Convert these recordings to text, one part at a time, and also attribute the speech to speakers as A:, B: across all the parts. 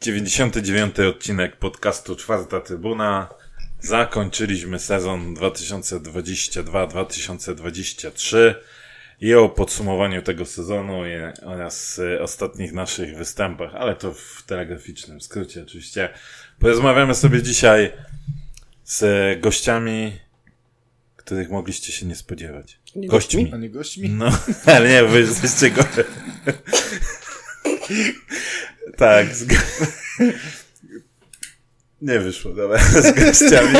A: Dziewięćdziesiąty dziewiąty odcinek podcastu Czwarta Trybuna. Zakończyliśmy sezon 2022-2023 i o podsumowaniu tego sezonu oraz y, ostatnich naszych występach, ale to w telegraficznym skrócie oczywiście. Porozmawiamy sobie dzisiaj z gościami, których mogliście się nie spodziewać.
B: Nie
A: Gośćmi.
B: A nie gośćmi?
A: No, ale nie, wy jesteście go... tak, z... go- Nie wyszło, dobra, z gościami,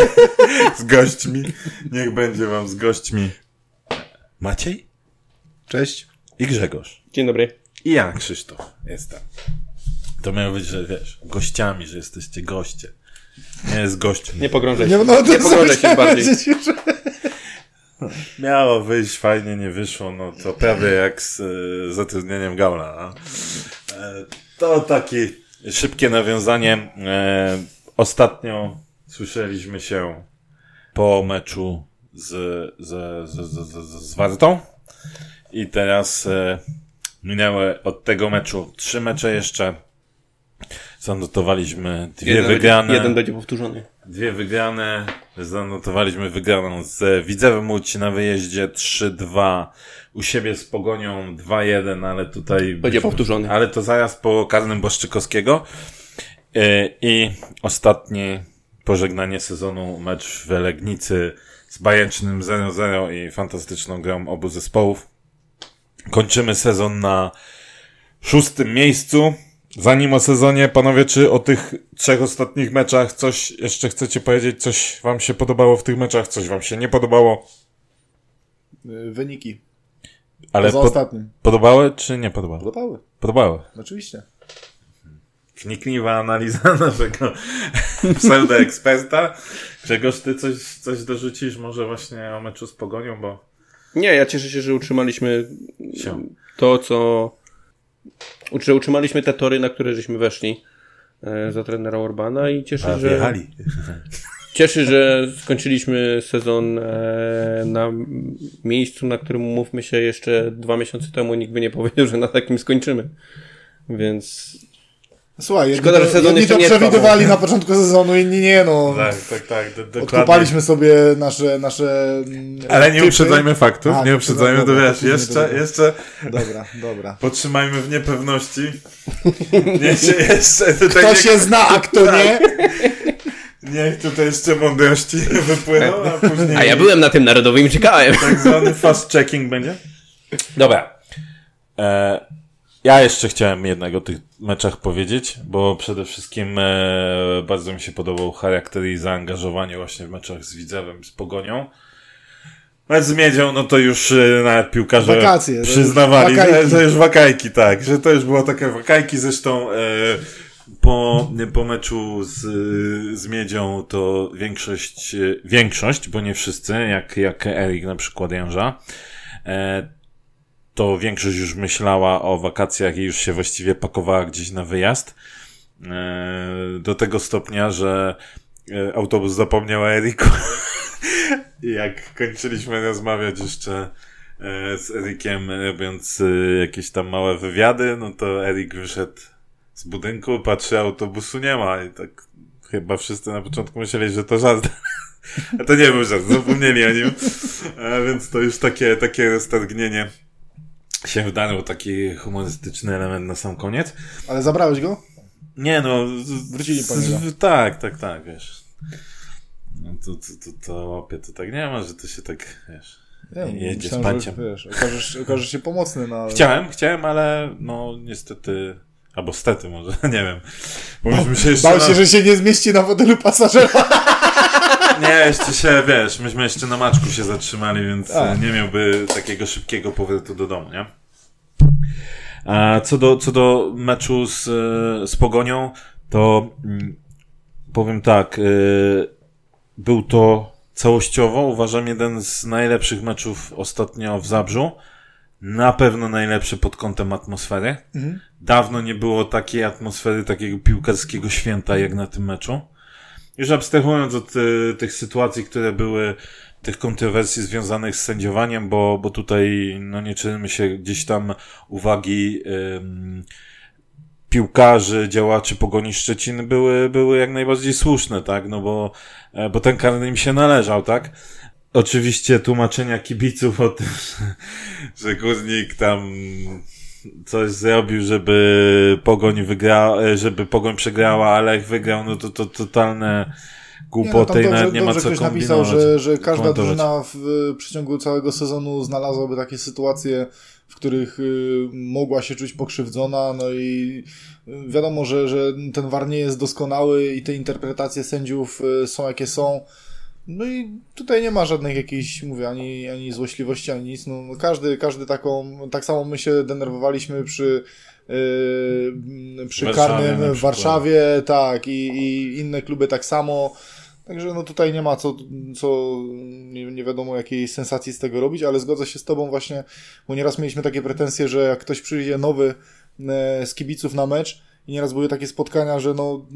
A: z gośćmi, niech będzie wam z gośćmi Maciej
B: Cześć.
A: i Grzegorz.
B: Dzień dobry.
A: I ja, Krzysztof, jestem. To miało być, że wiesz, gościami, że jesteście goście. Nie z gośćmi.
B: Nie pogrążaj
C: Nie,
B: się.
C: no, to
B: nie pogrążaj się bardziej.
A: Miało wyjść, fajnie nie wyszło, no to prawie jak z y, zatrudnieniem Gaula. No. E, to takie szybkie nawiązanie. E, ostatnio słyszeliśmy się po meczu z, z, z, z, z, z, z Wartą i teraz e, minęły od tego meczu trzy mecze jeszcze. Zanotowaliśmy dwie
B: Jeden
A: wygrane.
B: Będzie, jeden będzie powtórzony.
A: Dwie wygrane. Zanotowaliśmy wygraną z Widzewem Łódź na wyjeździe 3-2. U siebie z Pogonią 2-1, ale tutaj...
B: Będzie powtórzony.
A: Ale to zaraz po karnym Błaszczykowskiego. Yy, I ostatnie pożegnanie sezonu mecz w Legnicy z bajecznym 0-0 i fantastyczną grą obu zespołów. Kończymy sezon na szóstym miejscu. Zanim o sezonie, panowie, czy o tych trzech ostatnich meczach coś jeszcze chcecie powiedzieć? Coś wam się podobało w tych meczach, coś wam się nie podobało?
C: Y, Wyniki.
A: Ale po,
C: ostatnim.
A: podobały czy nie podobały?
C: Podobały.
A: Podobały.
C: Oczywiście.
A: Wnikliwa analiza naszego pseudoeksperta. Grzegorz, ty coś, coś dorzucisz może właśnie o meczu z Pogonią, bo
B: Nie, ja cieszę się, że utrzymaliśmy
A: się...
B: to, co... Że utrzymaliśmy te tory, na które żeśmy weszli e, za trenera Orbana i cieszę,
A: A,
B: że...
A: wjechali.
B: Cieszy, że skończyliśmy sezon e, na miejscu, na którym mówmy się jeszcze dwa miesiące temu nikt by nie powiedział, że na takim skończymy. Więc
C: Słuchaj, jedni,
B: Szkoda, że
C: to,
B: sezon
C: jedni to przewidywali na początku sezonu, inni nie, no.
A: Tak, tak, tak. Do, dokładnie.
C: Odkopaliśmy sobie nasze, nasze mm,
A: Ale nie uprzedzajmy faktów,
C: A,
A: nie uprzedzajmy, to
C: dobra, to
A: wiesz, jeszcze,
C: dobra.
A: jeszcze
C: Dobra, dobra.
A: Podtrzymajmy w niepewności. Niech się jeszcze tutaj
C: Kto
A: nie,
C: się zna, a kto nie?
A: niech tutaj jeszcze mądrości wypłyną, a później
B: A ja byłem na tym narodowym i czekałem.
A: tak zwany fast checking będzie. Dobra. E, ja jeszcze chciałem jednego o tych meczach powiedzieć, bo przede wszystkim e, bardzo mi się podobał charakter i zaangażowanie właśnie w meczach z Widzewem, z Pogonią. Mecz z Miedzią, no to już e, nawet piłkarze
C: Wakacje, to już
A: przyznawali, że, już wakajki, tak, że to już było takie wakajki, zresztą e, po, po meczu z, z Miedzią to większość, e, większość, bo nie wszyscy, jak, jak Erik na przykład Jęża, e, to większość już myślała o wakacjach i już się właściwie pakowała gdzieś na wyjazd. E, do tego stopnia, że e, autobus zapomniał o Eriku. Jak kończyliśmy rozmawiać jeszcze e, z Erikiem, robiąc jakieś tam małe wywiady, no to Erik wyszedł z budynku, patrzy, autobusu nie ma i tak chyba wszyscy na początku myśleli, że to żart. A to nie był żart, zapomnieli o nim. E, więc to już takie, takie roztargnienie się wdarło, taki humorystyczny element na sam koniec.
C: Ale zabrałeś go?
A: Nie no, z-
C: Wrócili po
A: z-
C: niego.
A: z- Tak, tak, tak, wiesz. No to, to, to, to łapie to tak nie ma, że to się tak, wiesz.
C: Nie,
A: Jedzie z
C: myślałem,
A: panciem.
C: że, wiesz, okażesz, okażesz się pomocny, no ale...
A: Chciałem, chciałem, ale no niestety, albo stety może, nie wiem. Bo się jeszcze
C: Bał
A: na...
C: się, że się nie zmieści na fotelu pasażera.
A: Nie, jeszcze się, wiesz, myśmy jeszcze na maczku się zatrzymali, więc
C: A.
A: e, nie miałby takiego szybkiego powrotu do domu, nie? A co do, co do meczu z, e, z Pogonią, to mm, powiem tak, e, był to całościowo, uważam, jeden z najlepszych meczów ostatnio w Zabrzu. Na pewno najlepszy pod kątem atmosfery. Dawno nie było takiej atmosfery, takiego piłkarskiego święta jak na tym meczu. Już abstrahując od y, tych sytuacji, które były tych kontrowersji związanych z sędziowaniem, bo, bo tutaj, no nie czynimy się gdzieś tam uwagi, ym, piłkarzy, działaczy Pogoni Szczecin były, były jak najbardziej słuszne, tak, no bo, e, bo ten karny im się należał, tak. Oczywiście tłumaczenia kibiców o tym, że Górnik tam coś zrobił, żeby Pogoń wygrała, e, żeby Pogoń przegrała, ale jak wygrał, no to to totalne głupoty
C: nie, no,
A: i nawet nie ma
C: dobrze
A: co
C: ktoś napisał, że, że każda drużyna w, w przeciągu całego sezonu znalazłaby takie sytuacje, w których y, mogła się czuć pokrzywdzona, no i y, wiadomo, że, że ten war nie jest doskonały i te interpretacje sędziów y, są jakie są. No i tutaj nie ma żadnych jakichś, mówię, ani, ani złośliwości, ani nic. No, każdy, każdy taką, tak samo my się denerwowaliśmy przy, yy, przy
A: Warszawie
C: karnym w. Warszawie, tak, i, i inne kluby tak samo. Także no tutaj nie ma co, co nie, nie wiadomo jakiej sensacji z tego robić, ale zgodzę się z Tobą właśnie, bo nieraz mieliśmy takie pretensje, że jak ktoś przyjdzie nowy e, z kibiców na mecz i nieraz były takie spotkania, że no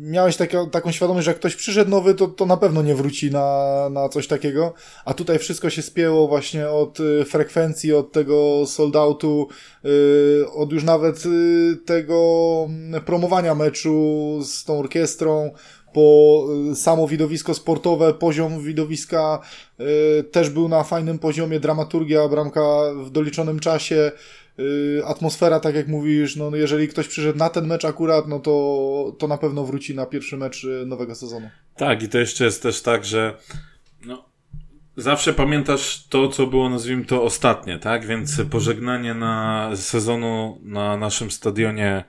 C: miałeś taka, taką świadomość, że jak ktoś przyszedł nowy, to, to na pewno nie wróci na, na coś takiego, a tutaj wszystko się spięło właśnie od y, frekwencji, od tego sold outu, y, od już nawet y, tego mm, promowania meczu z tą orkiestrą, po y, samo widowisko sportowe, poziom widowiska y, też był na fajnym poziomie, dramaturgia, bramka w doliczonym czasie, y, atmosfera, tak jak mówisz, no jeżeli ktoś przyszedł na ten mecz akurat, no to, to na pewno wróci na pierwszy mecz y, nowego sezonu.
A: Tak, i to jeszcze jest też tak, że no, zawsze pamiętasz to, co było, nazwijmy to, ostatnie, tak? Więc pożegnanie na sezonu na naszym stadionie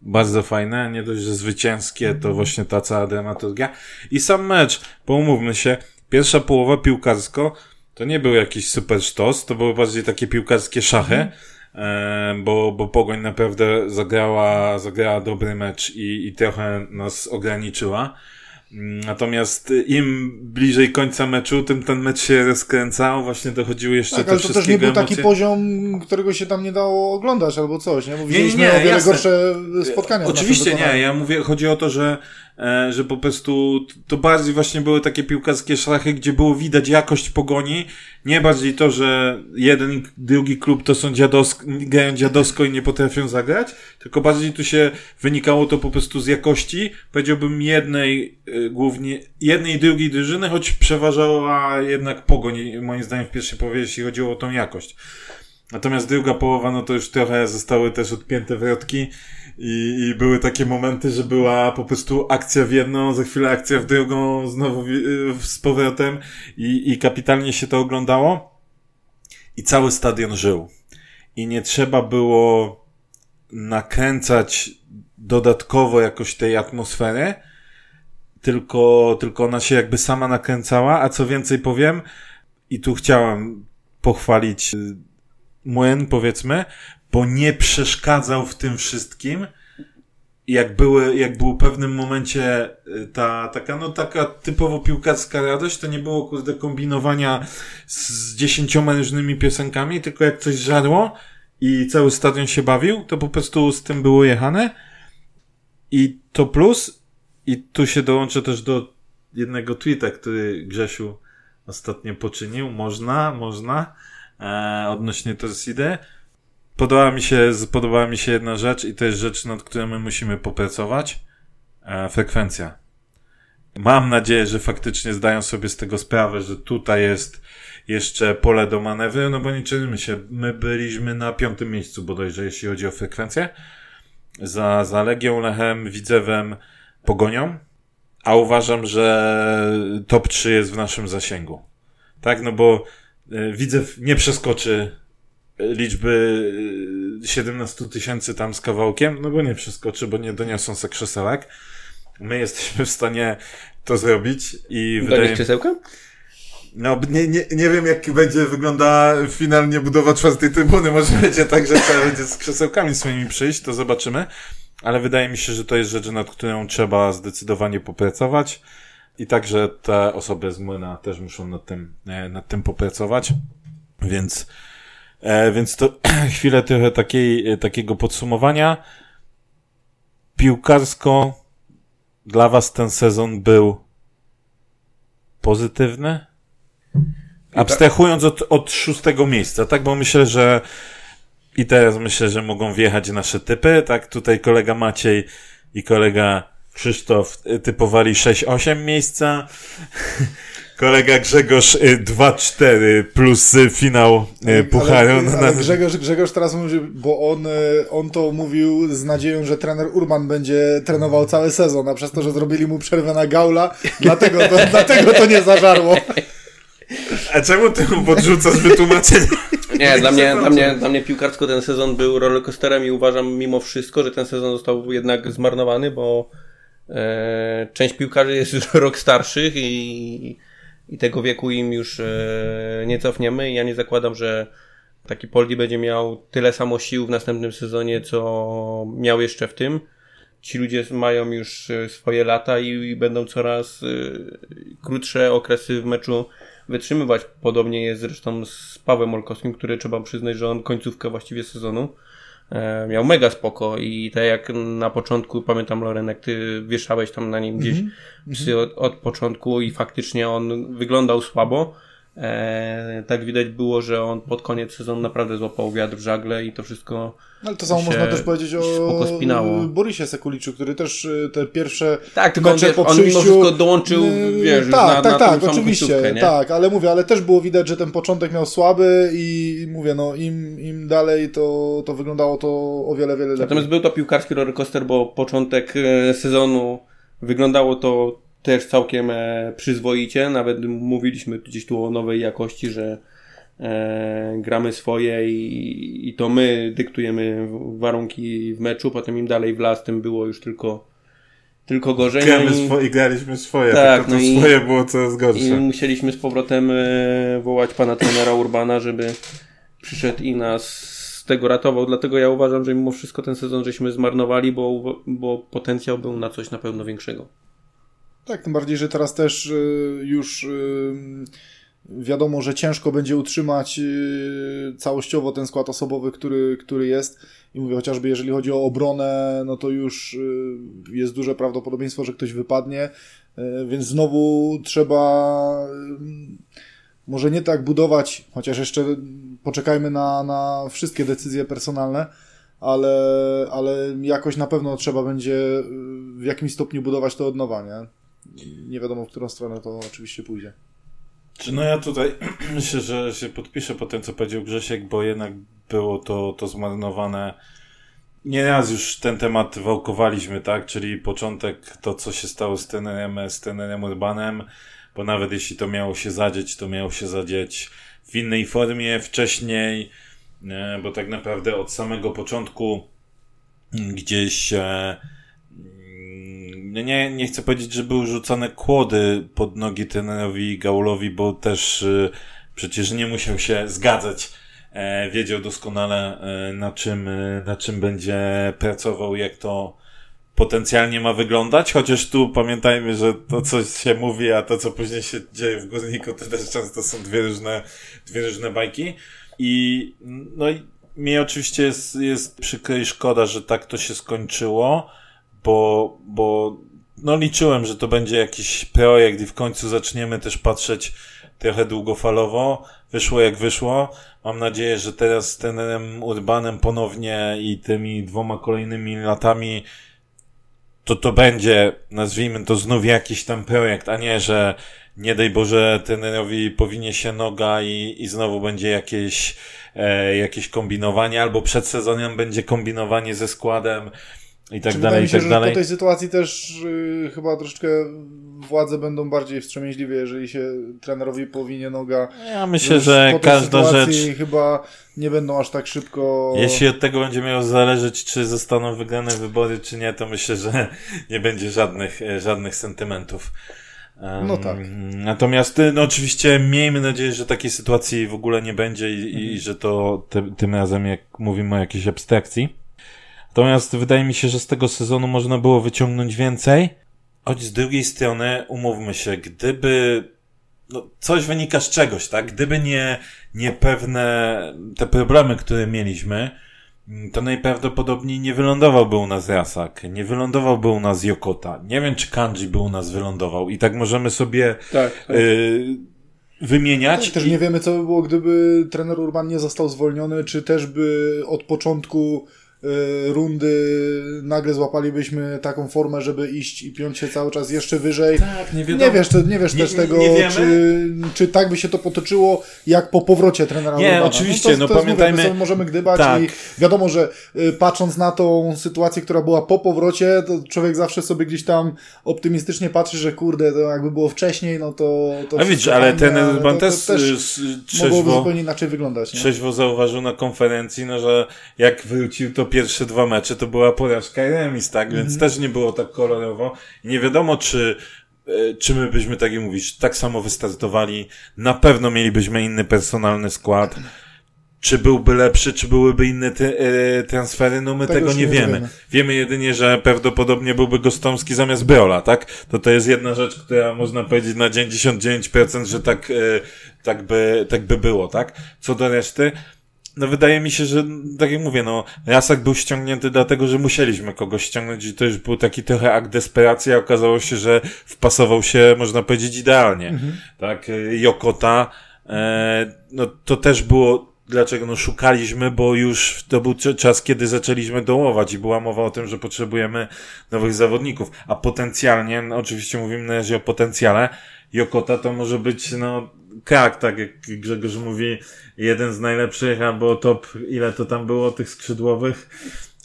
A: bardzo fajne, nie dość, że zwycięskie, to właśnie ta cała dramaturgia. I sam mecz, bo umówmy się, pierwsza połowa piłkarsko to nie był jakiś super sztos, to były bardziej takie piłkarskie szachy, e, bo, bo Pogoń naprawdę zagrała, zagrała dobry mecz i, i trochę nas ograniczyła. Mm, Natomiast im bliżej końca meczu, tym ten mecz się rozkręcał, właśnie dochodziły jeszcze
C: Tak,
A: te
C: ale to też nie był taki
A: emocje.
C: poziom, którego się tam nie dało oglądać albo coś, nie? Bo widzieliśmy
A: nie,
C: o wiele
A: jasne.
C: gorsze spotkania.
A: Oczywiście nie, ja mówię, chodzi o to, że, że po prostu to bardziej właśnie były takie piłkarskie szachy, gdzie było widać jakość pogoni, nie bardziej to, że jeden i drugi klub to są dziadowsko, grają dziadowsko i nie potrafią zagrać, tylko bardziej tu się wynikało to po prostu z jakości, powiedziałbym jednej e, głównie, jednej i drugiej drużyny, choć przeważała jednak pogoń, moim zdaniem w pierwszej połowie, jeśli chodziło o tą jakość. Natomiast druga połowa, no to już trochę zostały też odpięte wrotki i, i były takie momenty, że była po prostu akcja w jedną, za chwilę akcja w drugą, znowu y, z powrotem i, i kapitalnie się to oglądało. I cały stadion żył. I nie trzeba było nakręcać dodatkowo jakoś tej atmosfery, tylko, tylko ona się jakby sama nakręcała, a co więcej powiem, i tu chciałem pochwalić y, młyn, powiedzmy, bo nie przeszkadzał w tym wszystkim. Jak były, jak był w pewnym momencie y, ta taka, no taka typowo piłkarska radość, to nie było kurde kombinowania z, dziesięcioma różnymi piosenkami, tylko jak coś żarło i cały stadion się bawił, to po prostu z tym było jechane. I to plus, i tu się dołączę też do jednego tweeta, który Grzesiu ostatnio poczynił. Można, można. E, odnośnie Torsidy. Podobała mi się, podobała mi się jedna rzecz i to jest rzecz, nad którą my musimy popracować. E, frekwencja. Mam nadzieję, że faktycznie zdają sobie z tego sprawę, że tutaj jest jeszcze pole do manewru, no bo nie czynimy się. My byliśmy na piątym miejscu bodajże, jeśli chodzi o frekwencję. Za, za Legią, Lechem, Widzewem, Pogonią. A uważam, że top 3 jest w naszym zasięgu. Tak, no bo e, Widzew nie przeskoczy liczby e, 17 tysięcy tam z kawałkiem, no bo nie przeskoczy, bo nie doniosą se krzesełek. My jesteśmy w stanie to zrobić i
B: Donieć
A: wydaje
B: krzesełka?
A: no, nie, nie, nie wiem, jak będzie wyglądała finalnie budowa czwartej trybuny. Może będzie tak, że trzeba będzie z krzesełkami swoimi przyjść, to zobaczymy. Ale wydaje mi się, że to jest rzecz, nad którą trzeba zdecydowanie popracować. I także te osoby z młyna też muszą nad tym, e, nad tym popracować. Więc, e, więc to chwilę trochę takiej, e, takiego podsumowania. Piłkarsko dla was ten sezon był pozytywny? Abstrahując od, od szóstego miejsca, tak? Bo myślę, że i teraz myślę, że mogą wjechać nasze typy, tak? Tutaj kolega Maciej i kolega Krzysztof typowali 6-8 miejsca. Kolega Grzegorz 2-4 y, plus y, finał y, Pucharu.
C: Ale, ale Grzegorz, Grzegorz teraz mówi, bo on, on to mówił z nadzieją, że trener Urban będzie trenował cały sezon, a przez to, że zrobili mu przerwę na gaula, dlatego to, dlatego to nie zażarło.
A: A czemu ty mu podrzucasz wytłumaczenie?
B: Nie, dla mnie, dla, mnie, dla mnie piłkarsko ten sezon był rollercoasterem i uważam mimo wszystko, że ten sezon został jednak zmarnowany, bo e, część piłkarzy jest już rok starszych i, i tego wieku im już e, nie cofniemy. Ja nie zakładam, że taki Poldi będzie miał tyle samo sił w następnym sezonie, co miał jeszcze w tym. Ci ludzie mają już e, swoje lata i, będą coraz e, krótsze okresy w meczu wytrzymywać. Podobnie jest zresztą z Pawłem Olkowskim, który trzeba przyznać, że on końcówkę właściwie sezonu miał mega spoko i tak jak na początku, pamiętam Lorenek, ty wieszałeś tam na nim gdzieś mm -hmm. od, od początku i faktycznie on wyglądał słabo, E, tak widać było, że on pod koniec sezonu naprawdę złapał wiatr w żagle i to wszystko.
C: Ale to samo można też powiedzieć o Borisie Sekuliczu, który też y, te pierwsze
B: tak, tylko mecze on, po przyjściu... on mimo wszystko dołączył, y, wiesz,
C: tak,
B: na,
C: tak, na tak, oczywiście, tak, ale mówię, ale też było widać, że ten początek miał słaby i mówię, no im, im dalej to, to wyglądało to o wiele, wiele lepiej.
B: Natomiast był to piłkarski rollercoaster, bo początek e, sezonu wyglądało to też całkiem e, przyzwoicie. Nawet mówiliśmy gdzieś tu o nowej jakości, że e, gramy swoje i, i to my dyktujemy warunki w meczu, potem im dalej w las, tym było już tylko tylko gorzej.
A: Gramy no i, swo- i graliśmy swoje, tak, no i, swoje było coraz gorsze. I
B: musieliśmy z powrotem e, wołać pana trenera Urbana, żeby przyszedł i nas z tego ratował. Dlatego ja uważam, że mimo wszystko ten sezon żeśmy zmarnowali, bo, bo potencjał był na coś na pewno większego.
C: Tak, tym bardziej, że teraz też y, już y, wiadomo, że ciężko będzie utrzymać y, całościowo ten skład osobowy, który, który jest. I mówię, chociażby jeżeli chodzi o obronę, no to już jest duże prawdopodobieństwo, że ktoś wypadnie, więc znowu trzeba może nie tak budować, chociaż jeszcze poczekajmy na, na wszystkie decyzje personalne, ale, ale jakoś na pewno trzeba będzie w jakimś stopniu budować to od nowa, nie? Nie wiadomo, w którą stronę to oczywiście pójdzie.
A: Czy no ja tutaj myślę, że się podpiszę po tym, co powiedział Grzesiek, bo jednak było to, to zmarnowane. Nieraz już ten temat wałkowaliśmy, tak? Czyli początek, to co się stało z trenerem, z trenerem Urbanem, bo nawet jeśli to miało się zadzieć, to miało się zadzieć w innej formie wcześniej, bo tak naprawdę od samego początku gdzieś e, nie, nie chcę powiedzieć, że były rzucane kłody pod nogi trenerowi Gaulowi, bo też y, przecież nie musiał się zgadzać. E, wiedział doskonale e, na czym, e, na czym będzie pracował, jak to potencjalnie ma wyglądać, chociaż tu pamiętajmy, że to, co się mówi, a to, co później się dzieje w Górniku, to też często są dwie różne, dwie różne bajki. I, no i mi oczywiście jest, jest przykro i szkoda, że tak to się skończyło, bo, bo no liczyłem, że to będzie jakiś projekt i w końcu zaczniemy też patrzeć trochę długofalowo. Wyszło jak wyszło. Mam nadzieję, że teraz z tenerem Urbanem ponownie i tymi dwoma kolejnymi latami to to będzie, nazwijmy to znów jakiś tam projekt, a nie, że nie daj Boże trenerowi powinie się noga i, i znowu będzie jakieś, e, jakieś kombinowanie, albo przed sezonem będzie kombinowanie ze składem i tak dalej, i tak
C: się,
A: dalej.
C: Po tej sytuacji też yy, chyba troszeczkę władze będą bardziej wstrzemięźliwie, jeżeli się trenerowi powinie noga.
A: Ja myślę, że każda rzecz.
C: chyba nie będą aż tak szybko.
A: Jeśli od tego będzie miało zależeć, czy zostaną wygrane wybory, czy nie, to myślę, że nie będzie żadnych, e, żadnych sentymentów.
C: Um, no tak.
A: Natomiast, no oczywiście, miejmy nadzieję, że takiej sytuacji w ogóle nie będzie i, mhm. i że to te, tym razem, jak mówimy o jakiejś abstrakcji. Natomiast wydaje mi się, że z tego sezonu można było wyciągnąć więcej. Choć z drugiej strony, umówmy się, gdyby no, coś wynika z czegoś, tak? Gdyby nie, nie pewne te problemy, które mieliśmy, to najprawdopodobniej nie wylądowałby u nas Rasak, nie wylądowałby u nas Jokota. Nie wiem, czy Kanji by u nas wylądował. I tak możemy sobie
B: Tak.
A: y, wymieniać.
C: Też nie wiemy, co by było, gdyby trener Urban nie został zwolniony, czy też by od początku rundy nagle złapalibyśmy taką formę, żeby iść i piąć się cały czas jeszcze wyżej.
A: Tak, nie wiadomo.
C: Nie wiesz, nie wiesz
A: Nie-
C: też tego, czy, czy tak by się to potoczyło, jak po powrocie trenera
A: Nie,
C: Urbana.
A: oczywiście,
C: to,
A: no
C: to
A: pamiętajmy-
C: Mówię, możemy gdybać
A: Tak.
C: i wiadomo, że y, patrząc na tą sytuację, która była po powrocie, to człowiek zawsze sobie gdzieś tam optymistycznie patrzy, że kurde, to jakby było wcześniej, no to... to
A: A widzisz, ale ten Urban też, y, s-
C: mogłoby
A: trzeźwo,
C: zupełnie inaczej wyglądać. Nie?
A: trzeźwo zauważył na konferencji, no, że jak wrócił to pierwsze dwa mecze, to była porażka i remis, tak? Więc też nie było tak kolorowo. Nie wiadomo, czy e, czy my byśmy, tak jak mówisz, tak samo wystartowali. Na pewno mielibyśmy inny personalny skład. Czy byłby lepszy, czy byłyby inne e, transfery, no my
C: Tego
A: tego, nie wiemy.
C: wiemy.
A: Wiemy jedynie, że prawdopodobnie byłby Gostomski zamiast Beola, tak? To to jest jedna rzecz, która można powiedzieć na 99%, że tak, e, tak, by, tak by było, tak? Co do reszty, no wydaje mi się, że tak jak mówię, no Rasak był ściągnięty dlatego, że musieliśmy kogoś ściągnąć i to już był taki trochę akt desperacji, a okazało się, że wpasował się, można powiedzieć, idealnie. Tak, e, Jokota, e, no to też było Dlaczego? No szukaliśmy, bo już to był czas, kiedy zaczęliśmy dołować i była mowa o tym, że potrzebujemy nowych zawodników. A potencjalnie, no oczywiście mówimy na razie o potencjale, Jokota to może być, no, krak, tak jak Grzegorz mówi, jeden z najlepszych, albo top, ile to tam było tych skrzydłowych.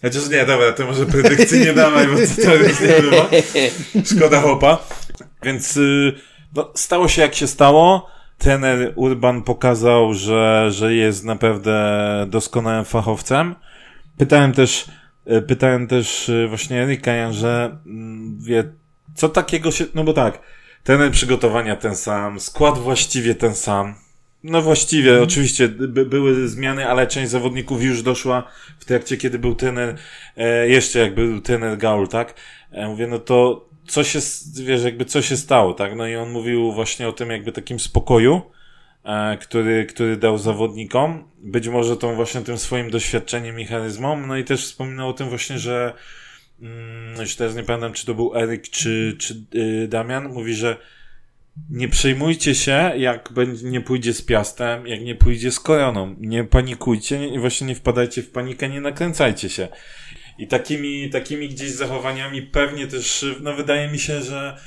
A: Chociaż nie, dobra, to może predykcji nie dawaj, bo to, to już nie bywa. Szkoda chłopa. Więc y, no, stało się jak się stało. Trener Urban pokazał, że, że jest naprawdę doskonałym fachowcem. Pytałem też, y, pytałem też y, właśnie Erika, że mm, wie, co takiego się, no bo tak, trener przygotowania ten sam, skład właściwie ten sam. No właściwie, oczywiście by, były zmiany, ale część zawodników już doszła w trakcie, kiedy był trener, e, jeszcze jak był trener Gaul, tak? E, mówię, no to co się, wiesz, jakby co się stało, tak? No i on mówił właśnie o tym jakby takim spokoju, e, który, który dał zawodnikom. Być może tą właśnie tym swoim doświadczeniem i charyzmą. No i też wspominał o tym właśnie, że mm, już teraz nie pamiętam, czy to był Eryk, czy, czy y, Damian, mówi, że nie przejmujcie się, jak będzie, nie pójdzie z Piastem, jak nie pójdzie z Koroną. Nie panikujcie, nie, właśnie nie wpadajcie w panikę, nie nakręcajcie się. I takimi, takimi gdzieś zachowaniami pewnie też, no wydaje mi się, że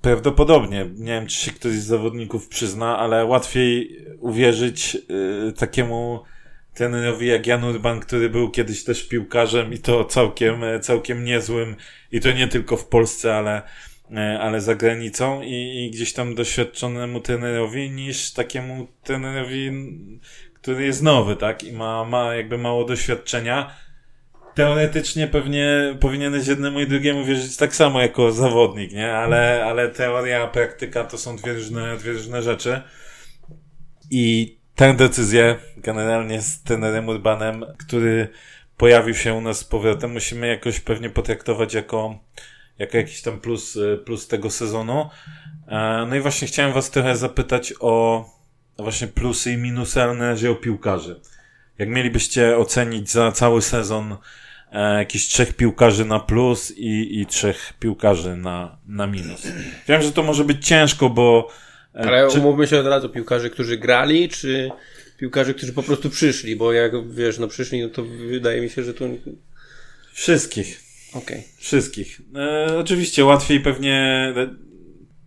A: prawdopodobnie, nie wiem czy się ktoś z zawodników przyzna, ale łatwiej uwierzyć y, takiemu trenerowi jak Jan Urban, który był kiedyś też piłkarzem i to całkiem, e, całkiem niezłym i to nie tylko w Polsce, ale, e, ale za granicą i, i gdzieś tam doświadczonemu trenerowi niż takiemu trenerowi, który jest nowy, tak? I ma, ma jakby mało doświadczenia. Teoretycznie pewnie powinieneś jednemu i drugiemu wierzyć tak samo jako zawodnik, nie? Ale, ale teoria, praktyka to są dwie różne, dwie różne rzeczy. I tę decyzję generalnie z trenerem Urbanem, który pojawił się u nas z powrotem, musimy jakoś pewnie potraktować jako, jako jakiś tam plus, y, plus tego sezonu. E, No i właśnie chciałem was trochę zapytać o właśnie plusy i minusy, ale na razie o piłkarzy. Jak mielibyście ocenić za cały sezon e, trzech piłkarzy na plus i, i trzech piłkarzy na, na minus? Wiem, że to może być ciężko, bo
B: Ale
A: czy-
B: umówmy się od razu, piłkarzy, którzy grali, czy piłkarzy, którzy po prostu przyszli, bo jak wiesz, no przyszli, no to wydaje mi się, że to...
A: wszystkich.
B: Okej.
A: Wszystkich. E, oczywiście łatwiej pewnie. e,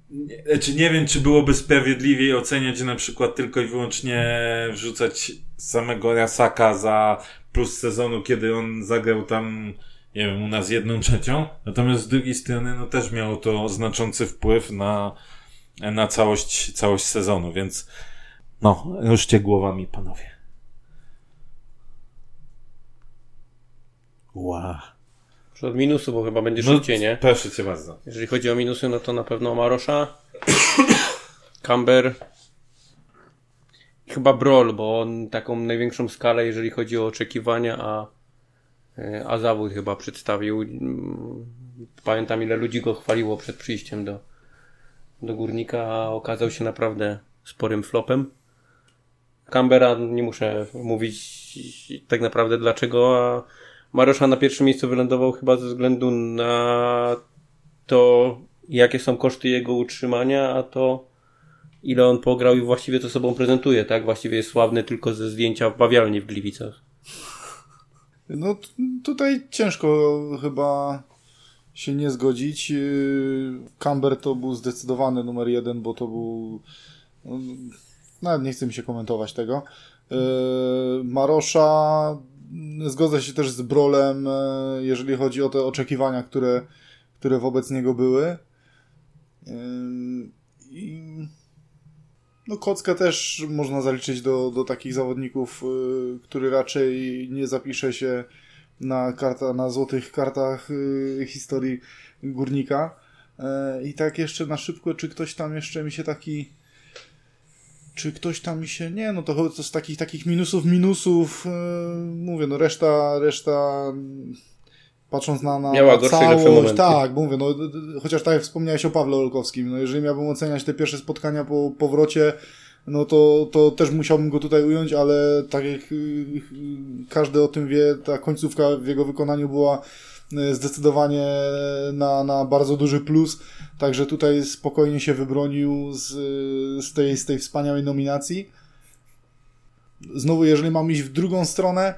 A: nie- Znaczy nie wiem, czy byłoby sprawiedliwiej oceniać na przykład tylko i wyłącznie wrzucać samego Rasaka za plus sezonu, kiedy on zagrał tam, nie wiem, u nas jedną trzecią. Natomiast z drugiej strony, no też miało to znaczący wpływ na, na całość, całość sezonu, więc no, ruszcie głowami, panowie. Wow.
B: Może Od minusu, bo chyba będzie
A: No,
B: szybciej, nie?
A: Proszę cię bardzo.
B: Jeżeli chodzi o minusy, no to na pewno Marosza, Camber i chyba Brol, bo on taką największą skalę, jeżeli chodzi o oczekiwania, a, e, a zawód chyba przedstawił. Mm, Pamiętam ile ludzi go chwaliło przed przyjściem do, do Górnika, okazał się naprawdę sporym flopem. Cambera nie muszę mówić tak naprawdę dlaczego, a Marosza na pierwszym miejscu wylądował chyba ze względu na to, jakie są koszty jego utrzymania, a to ile on pograł i właściwie to sobą prezentuje, tak? Właściwie jest sławny tylko ze zdjęcia w bawialni w Gliwicach.
C: No tutaj ciężko chyba się nie zgodzić. Camber to był zdecydowany numer jeden, bo to był no, nawet nie chcę mi się komentować tego. Marosza zgodzę się też z Brolem, jeżeli chodzi o te oczekiwania, które, które wobec niego były. I no Kockę też można zaliczyć do, do takich zawodników, y, który raczej nie zapisze się na, karta, na złotych kartach y, historii górnika. E, I tak jeszcze na szybko, czy ktoś tam jeszcze mi się taki. Czy ktoś tam mi się. Nie, no to, to z takich, takich minusów, minusów. Y, mówię, no reszta, reszta patrząc na, na,
B: Miała
C: na całość, tak, bo mówię, no, chociaż tak jak wspomniałeś o Pawle Olkowskim, no jeżeli miałbym oceniać te pierwsze spotkania po powrocie, no to, to też musiałbym go tutaj ująć, ale tak jak y, każdy o tym wie, ta końcówka w jego wykonaniu była y, zdecydowanie na, na bardzo duży plus, także tutaj spokojnie się wybronił z, z, tej, z tej wspaniałej nominacji. Znowu, jeżeli mam iść w drugą stronę,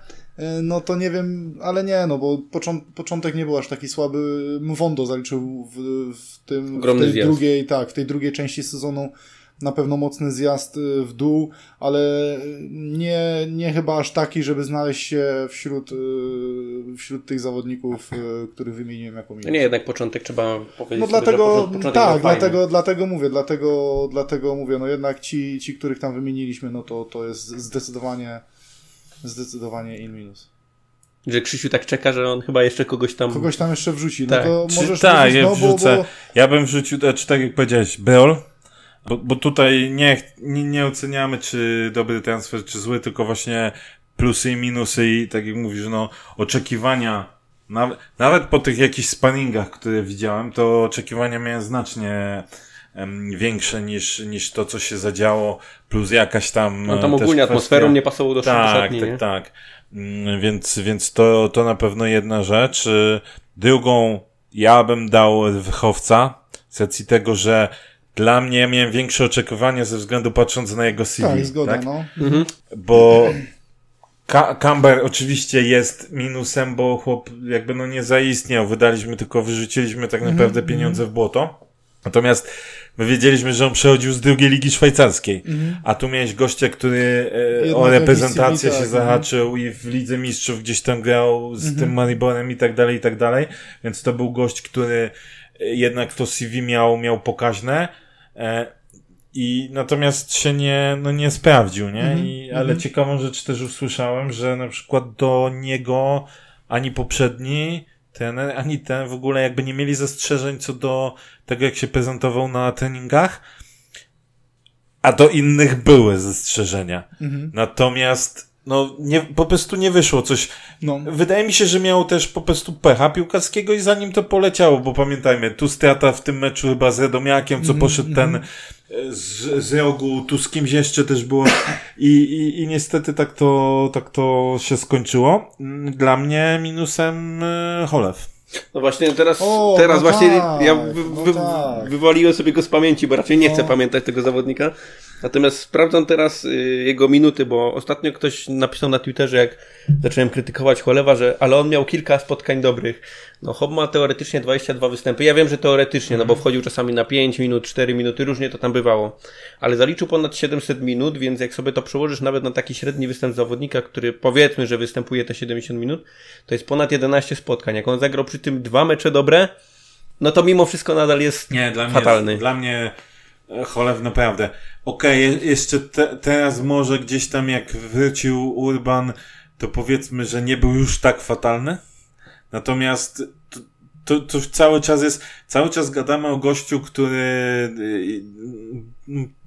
C: no to nie wiem, ale nie, no bo początek nie był aż taki słaby. Mwondo zaliczył w, w tym w tej drugiej, tak, w tej drugiej części sezonu na pewno mocny zjazd y, w dół, ale nie, nie chyba aż taki, żeby znaleźć się wśród, y, wśród tych zawodników, y, których wymieniłem jako minus.
B: No nie, jednak początek trzeba powiedzieć.
C: No sobie, dlatego, tak, dlatego, dlatego mówię, dlatego, dlatego mówię, no jednak ci, ci, których tam wymieniliśmy, no to, to jest zdecydowanie Zdecydowanie in minus.
B: Że Krzysiu tak czeka, że on chyba jeszcze kogoś tam...
C: Kogoś tam jeszcze wrzuci. No tak. to
A: Czy,
C: możesz
A: tak, ja no, wrzucę. Bo, bo... Ja bym wrzucił, czy tak jak powiedziałeś, Beol, bo, bo tutaj nie, nie, nie oceniamy, czy dobry transfer, czy zły, tylko właśnie plusy i minusy i tak jak mówisz, no oczekiwania nawet, nawet po tych jakichś sparingach, które widziałem, to oczekiwania miałem znacznie większe niż, niż to, co się zadziało, plus jakaś tam.
B: No tam ogólnie atmosferą nie pasowało do
A: tak,
B: szatni,
A: Tak, nie? tak. Mm, więc, więc to, to na pewno jedna rzecz. Y, drugą ja bym dał wychowca, z racji tego, że dla mnie miałem większe oczekiwania ze względu patrząc na jego CV.
C: Tak, zgoda, tak? no.
A: Mhm. Bo Camber oczywiście jest minusem, bo chłop jakby no nie zaistniał. Wydaliśmy tylko, wyrzuciliśmy tak mhm, naprawdę mm pieniądze w błoto. Natomiast My wiedzieliśmy, że on przechodził z drugiej ligi szwajcarskiej, mhm. a tu miałeś gościa, który e, o reprezentację się tak, zahaczył i w Lidze Mistrzów gdzieś tam grał z mhm. tym Mariborem i tak dalej, i tak dalej, więc to był gość, który e, jednak to CV miał, miał pokaźne, i natomiast się nie, no nie sprawdził, nie? Mhm. I, ale mhm. ciekawą rzecz też usłyszałem, że na przykład do niego ani poprzedni trener, ani ten w ogóle jakby nie mieli zastrzeżeń co do tego, jak się prezentował na treningach, a do innych były zastrzeżenia. Mhm. Natomiast no, nie, po prostu nie wyszło coś. No. Wydaje mi się, że miał też po prostu pecha piłkarskiego i zanim to poleciało, bo pamiętajmy, tu strata w tym meczu chyba z Radomiakiem, co mm, poszedł ten mm. z, z rogu, tu z kimś jeszcze też było i, i, i niestety tak to, tak to się skończyło. Dla mnie minusem e, Cholew.
B: No właśnie teraz, o, teraz no właśnie tak, ja wy, no wy, tak. wywaliłem sobie go z pamięci, bo raczej nie chcę no. pamiętać tego zawodnika. Natomiast sprawdzam teraz y, jego minuty, bo ostatnio ktoś napisał na Twitterze, jak zacząłem krytykować Cholewa, że ale on miał kilka spotkań dobrych. No Hob ma teoretycznie 22 występy. Ja wiem, że teoretycznie, no bo mhm. wchodził czasami na 5 minut, 4 minuty, różnie to tam bywało. Ale zaliczył ponad 700 minut, więc jak sobie to przełożysz nawet na taki średni występ zawodnika, który powiedzmy, że występuje te 70 minut, to jest ponad 11 spotkań. Jak on zagrał przy tym dwa mecze dobre, no to mimo wszystko nadal jest Nie, dla fatalny.
A: Mnie, dla mnie Cholew naprawdę. Okej, okay, jeszcze te, teraz może gdzieś tam jak wrócił Urban, to powiedzmy, że nie był już tak fatalny. Natomiast to, to, to cały czas jest, cały czas gadamy o gościu, który y,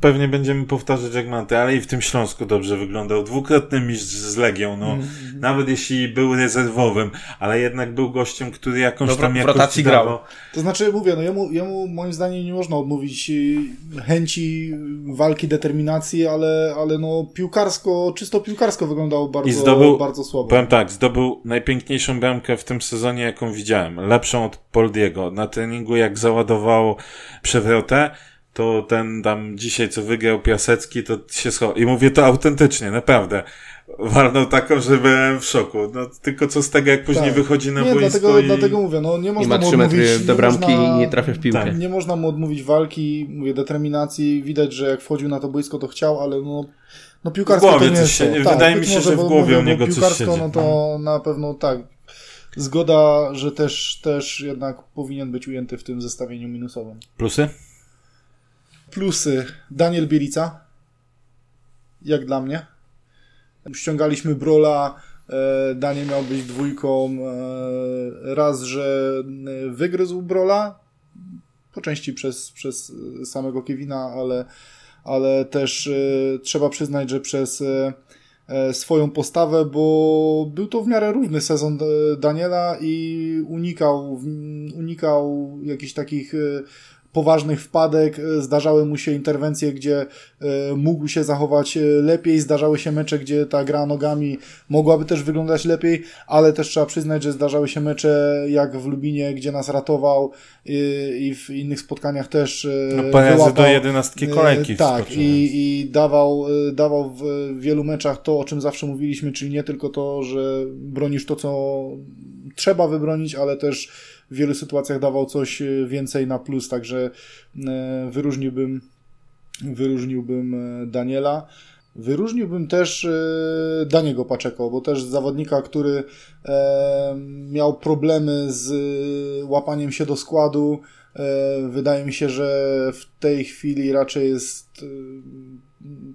A: pewnie będziemy powtarzać jak manty, ale i w tym Śląsku dobrze wyglądał. Dwukrotny mistrz z Legią, no. Mm. Nawet jeśli był rezerwowym, ale jednak był gościem, który jakąś
B: no,
A: tam
B: jakoś rotacji grał.
C: To znaczy, mówię, no jemu, jemu moim zdaniem nie można odmówić y, chęci walki, determinacji, ale, ale no piłkarsko, czysto piłkarsko wyglądało bardzo, I zdobył, bardzo słabo.
A: Powiem tak, zdobył najpiękniejszą bramkę w tym sezonie, jaką widziałem. Lepszą od Poldiego. Na treningu jak załadował przewrotę, to ten tam dzisiaj, co wygrał Piasecki, to się schował. I mówię to autentycznie, naprawdę. Walnął taką, że byłem w szoku. No, tylko co z tego, jak później tak. wychodzi na nie, boisko
C: dlatego,
A: i...
C: dlatego mówię, no nie można
B: I ma trzy metry do bramki można, i nie trafia w piłkę.
C: Tak. Nie można mu odmówić walki, mówię, determinacji. Widać, że jak wchodził na to boisko, to chciał, ale no no piłkarsko
A: w głowie
C: to nie
A: coś się, tak, Wydaje mi się, może, że w głowie u niego coś siedzi.
C: no to na pewno tak. Zgoda, że też, też jednak powinien być ujęty w tym zestawieniu minusowym.
A: Plusy?
C: Plusy. Daniel Bielica. Jak dla mnie. Ściągaliśmy Brola. E, Daniel miał być dwójką. E, raz, że wygryzł Brola. Po części przez, przez samego Kevina, ale, ale też e, trzeba przyznać, że przez swoją postawę, bo był to w miarę równy sezon Daniela i unikał, unikał jakichś takich poważnych wpadek, e, zdarzały mu się interwencje, gdzie e, mógł się zachować e, lepiej, zdarzały się mecze, gdzie ta gra nogami mogłaby też wyglądać lepiej, ale też trzeba przyznać, że zdarzały się mecze jak w Lubinie, gdzie nas ratował i w innych spotkaniach też
A: no, wyłapał. do jedenastki kolejki
C: Tak, i, i dawał, dawał w wielu meczach to, o czym zawsze mówiliśmy, czyli nie tylko to, że bronisz to, co trzeba wybronić, ale też w wielu sytuacjach dawał coś e, więcej na plus, także e, wyróżniłbym, wyróżniłbym e, Daniela. Wyróżniłbym też Daniego Paczeko, bo też zawodnika, który miał problemy z łapaniem się do składu. Wydaje mi się, że w tej chwili raczej jest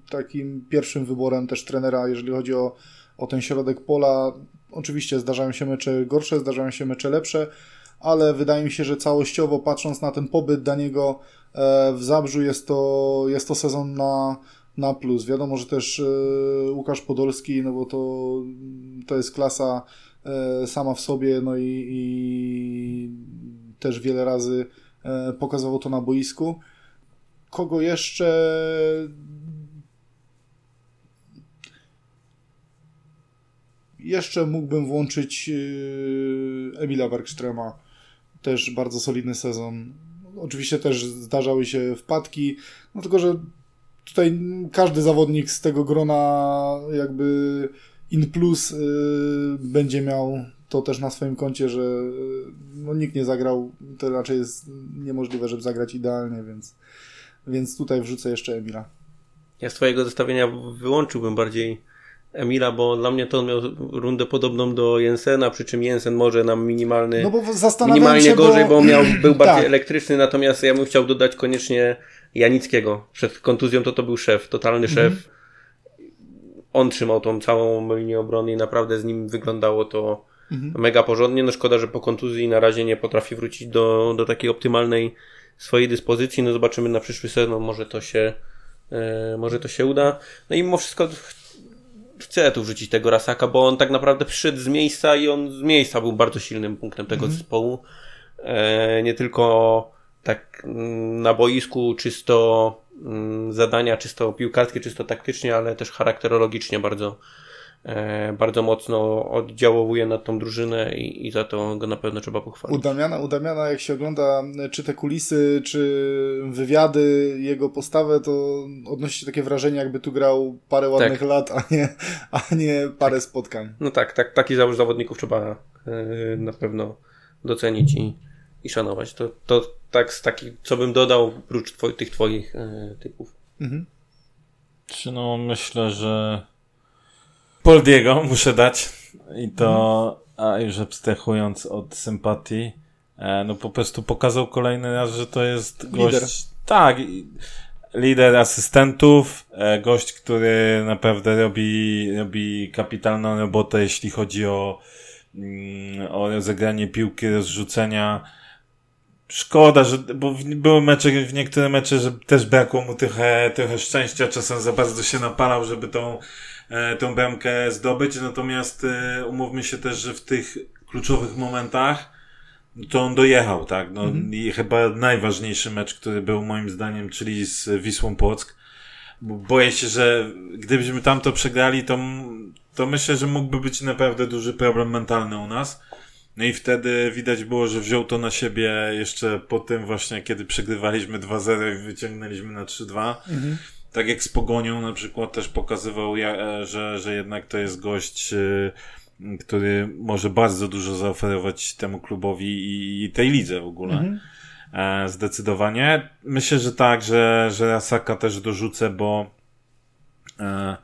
C: takim pierwszym wyborem też trenera, jeżeli chodzi o, o ten środek pola. Oczywiście zdarzają się mecze gorsze, zdarzają się mecze lepsze, ale wydaje mi się, że całościowo patrząc na ten pobyt Daniego e, w Zabrzu jest to, jest to sezon na, na plus. Wiadomo, że też e, Łukasz Podolski, no bo to, to jest klasa e, sama w sobie, no i, i też wiele razy pokazywał to na boisku. Kogo jeszcze jeszcze mógłbym włączyć Emila Werkströma też bardzo solidny sezon. Oczywiście też zdarzały się wpadki, no tylko, że tutaj każdy zawodnik z tego grona jakby in plus y, będzie miał to też na swoim koncie, że y, no, nikt nie zagrał, to raczej jest niemożliwe, żeby zagrać idealnie, więc, więc tutaj wrzucę jeszcze Emila.
B: Ja z twojego zestawienia wyłączyłbym bardziej Emila, bo dla mnie to on miał rundę podobną do Jensena, przy czym Jensen może nam minimalny,
C: no bo
B: minimalnie
C: się,
B: gorzej, bo, bo miał, był bardziej tak. elektryczny, natomiast ja bym chciał dodać koniecznie Janickiego. Przed kontuzją to to był szef, totalny szef. Mhm. On trzymał tą całą linię obrony i naprawdę z nim wyglądało to mhm. mega porządnie. No szkoda, że po kontuzji na razie nie potrafi wrócić do, do takiej optymalnej swojej dyspozycji. No zobaczymy na przyszły sezon, może to się, e, może to się uda. No i mimo wszystko chcę tu wrzucić tego Rasaka, bo on tak naprawdę przyszedł z miejsca i on z miejsca był bardzo silnym punktem tego mm. zespołu. E, nie tylko tak mm, na boisku czysto mm, zadania, czysto piłkarskie, czysto taktycznie, ale też charakterologicznie bardzo bardzo mocno oddziałowuje na tą drużynę i, i za to go na pewno trzeba pochwalić.
C: U Damiana, u Damiana, jak się ogląda czy te kulisy, czy wywiady, jego postawę, to odnosi się takie wrażenie, jakby tu grał parę ładnych tak. lat, a nie, a nie parę tak. spotkań.
B: No tak, tak takich zawodników trzeba e, na pewno docenić i, i szanować. To, to tak z takich, co bym dodał, oprócz twoi, tych twoich e, typów. Mhm.
A: Czy no myślę, że Poldiego muszę dać. I to, a już abstrahując od sympatii, e, no po prostu pokazał kolejny raz, że to jest gość. Lider. Tak, lider asystentów, e, gość, który naprawdę robi, robi kapitalną robotę, jeśli chodzi o, mm, o rozegranie piłki, rozrzucenia. szkoda, że, bo były mecze, w niektóre mecze, że też brakło mu trochę, trochę szczęścia, czasem za bardzo się napalał, żeby tą, tą bramkę zdobyć, natomiast e, umówmy się też, że w tych kluczowych momentach to on dojechał, tak, no
C: Mhm.
A: i chyba najważniejszy mecz, który był moim zdaniem, czyli z Wisłą Płock, bo boję się, że gdybyśmy tam to przegrali, to, to myślę, że mógłby być naprawdę duży problem mentalny u nas. No i wtedy widać było, że wziął to na siebie jeszcze po tym właśnie, kiedy przegrywaliśmy 2-0 i wyciągnęliśmy na 3-2.
C: Mhm.
A: Tak jak z Pogonią na przykład też pokazywał, e, że, że jednak to jest gość, e, który może bardzo dużo zaoferować temu klubowi i, tej lidze w ogóle.
C: Mhm.
A: E, zdecydowanie. Myślę, że tak, że, że Rasaka też dorzucę, bo e,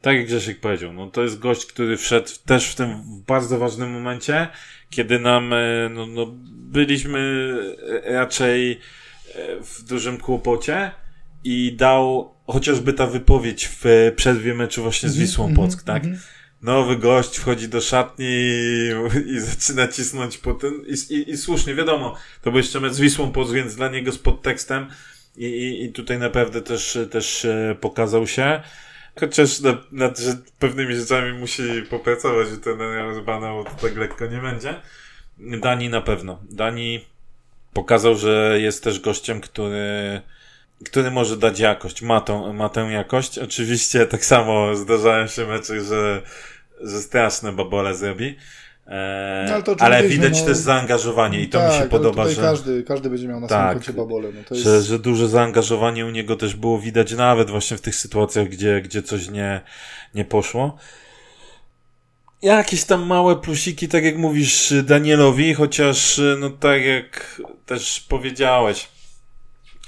A: tak jak Grzesiek powiedział, no to jest gość, który wszedł też w tym bardzo ważnym momencie, kiedy nam, no, no byliśmy raczej w dużym kłopocie i dał chociażby ta wypowiedź w przerwie meczu właśnie z Wisłą Płock, tak?
C: Mhm.
A: Nowy gość wchodzi do szatni i, i zaczyna cisnąć po ten. I, i, I słusznie, wiadomo, to był jeszcze mecz z Wisłą Płock, więc dla niego z podtekstem i, i, i tutaj naprawdę też, też e, pokazał się. Chociaż nad, nad pewnymi rzeczami musi popracować, że ten rozbanał to tak lekko nie będzie. Dani na pewno. Dani pokazał, że jest też gościem, który który może dać jakość, ma, tą, ma tę jakość. Oczywiście tak samo zdarzają się mecze, że, że straszne babole zrobi. E,
C: No, ale
A: ale widać
C: no-
A: też zaangażowanie i to mi
C: tak,
A: się
C: ale
A: podoba, że,
C: każdy, każdy będzie miał na
A: Tak.
C: swoim koncie babole. No jest...
A: że, że duże zaangażowanie u niego też było widać nawet właśnie w tych sytuacjach, gdzie, gdzie coś nie, nie poszło. Jakieś tam małe plusiki, tak jak mówisz Danielowi, chociaż no tak jak też powiedziałeś,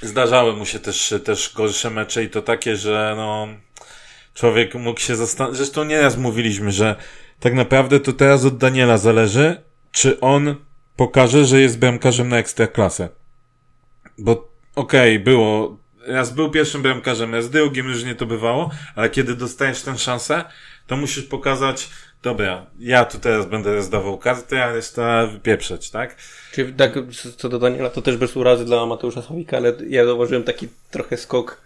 A: zdarzały mu się też, też gorsze mecze i to takie, że no człowiek mógł się zastanowić. Zresztą nieraz mówiliśmy, że tak naprawdę to teraz od Daniela zależy, czy on pokaże, że jest bramkarzem na ekstraklasę. Bo okej, było. Raz był pierwszym bramkarzem, raz drugim już nie to bywało, ale kiedy dostajesz tę szansę, to musisz pokazać, dobra, ja tu teraz będę rozdawał karty, a reszta wypieprzeć, tak?
B: Czyli tak, co do Daniela, to też bez urazy dla Mateusza Słowika, ale ja zauważyłem taki trochę skok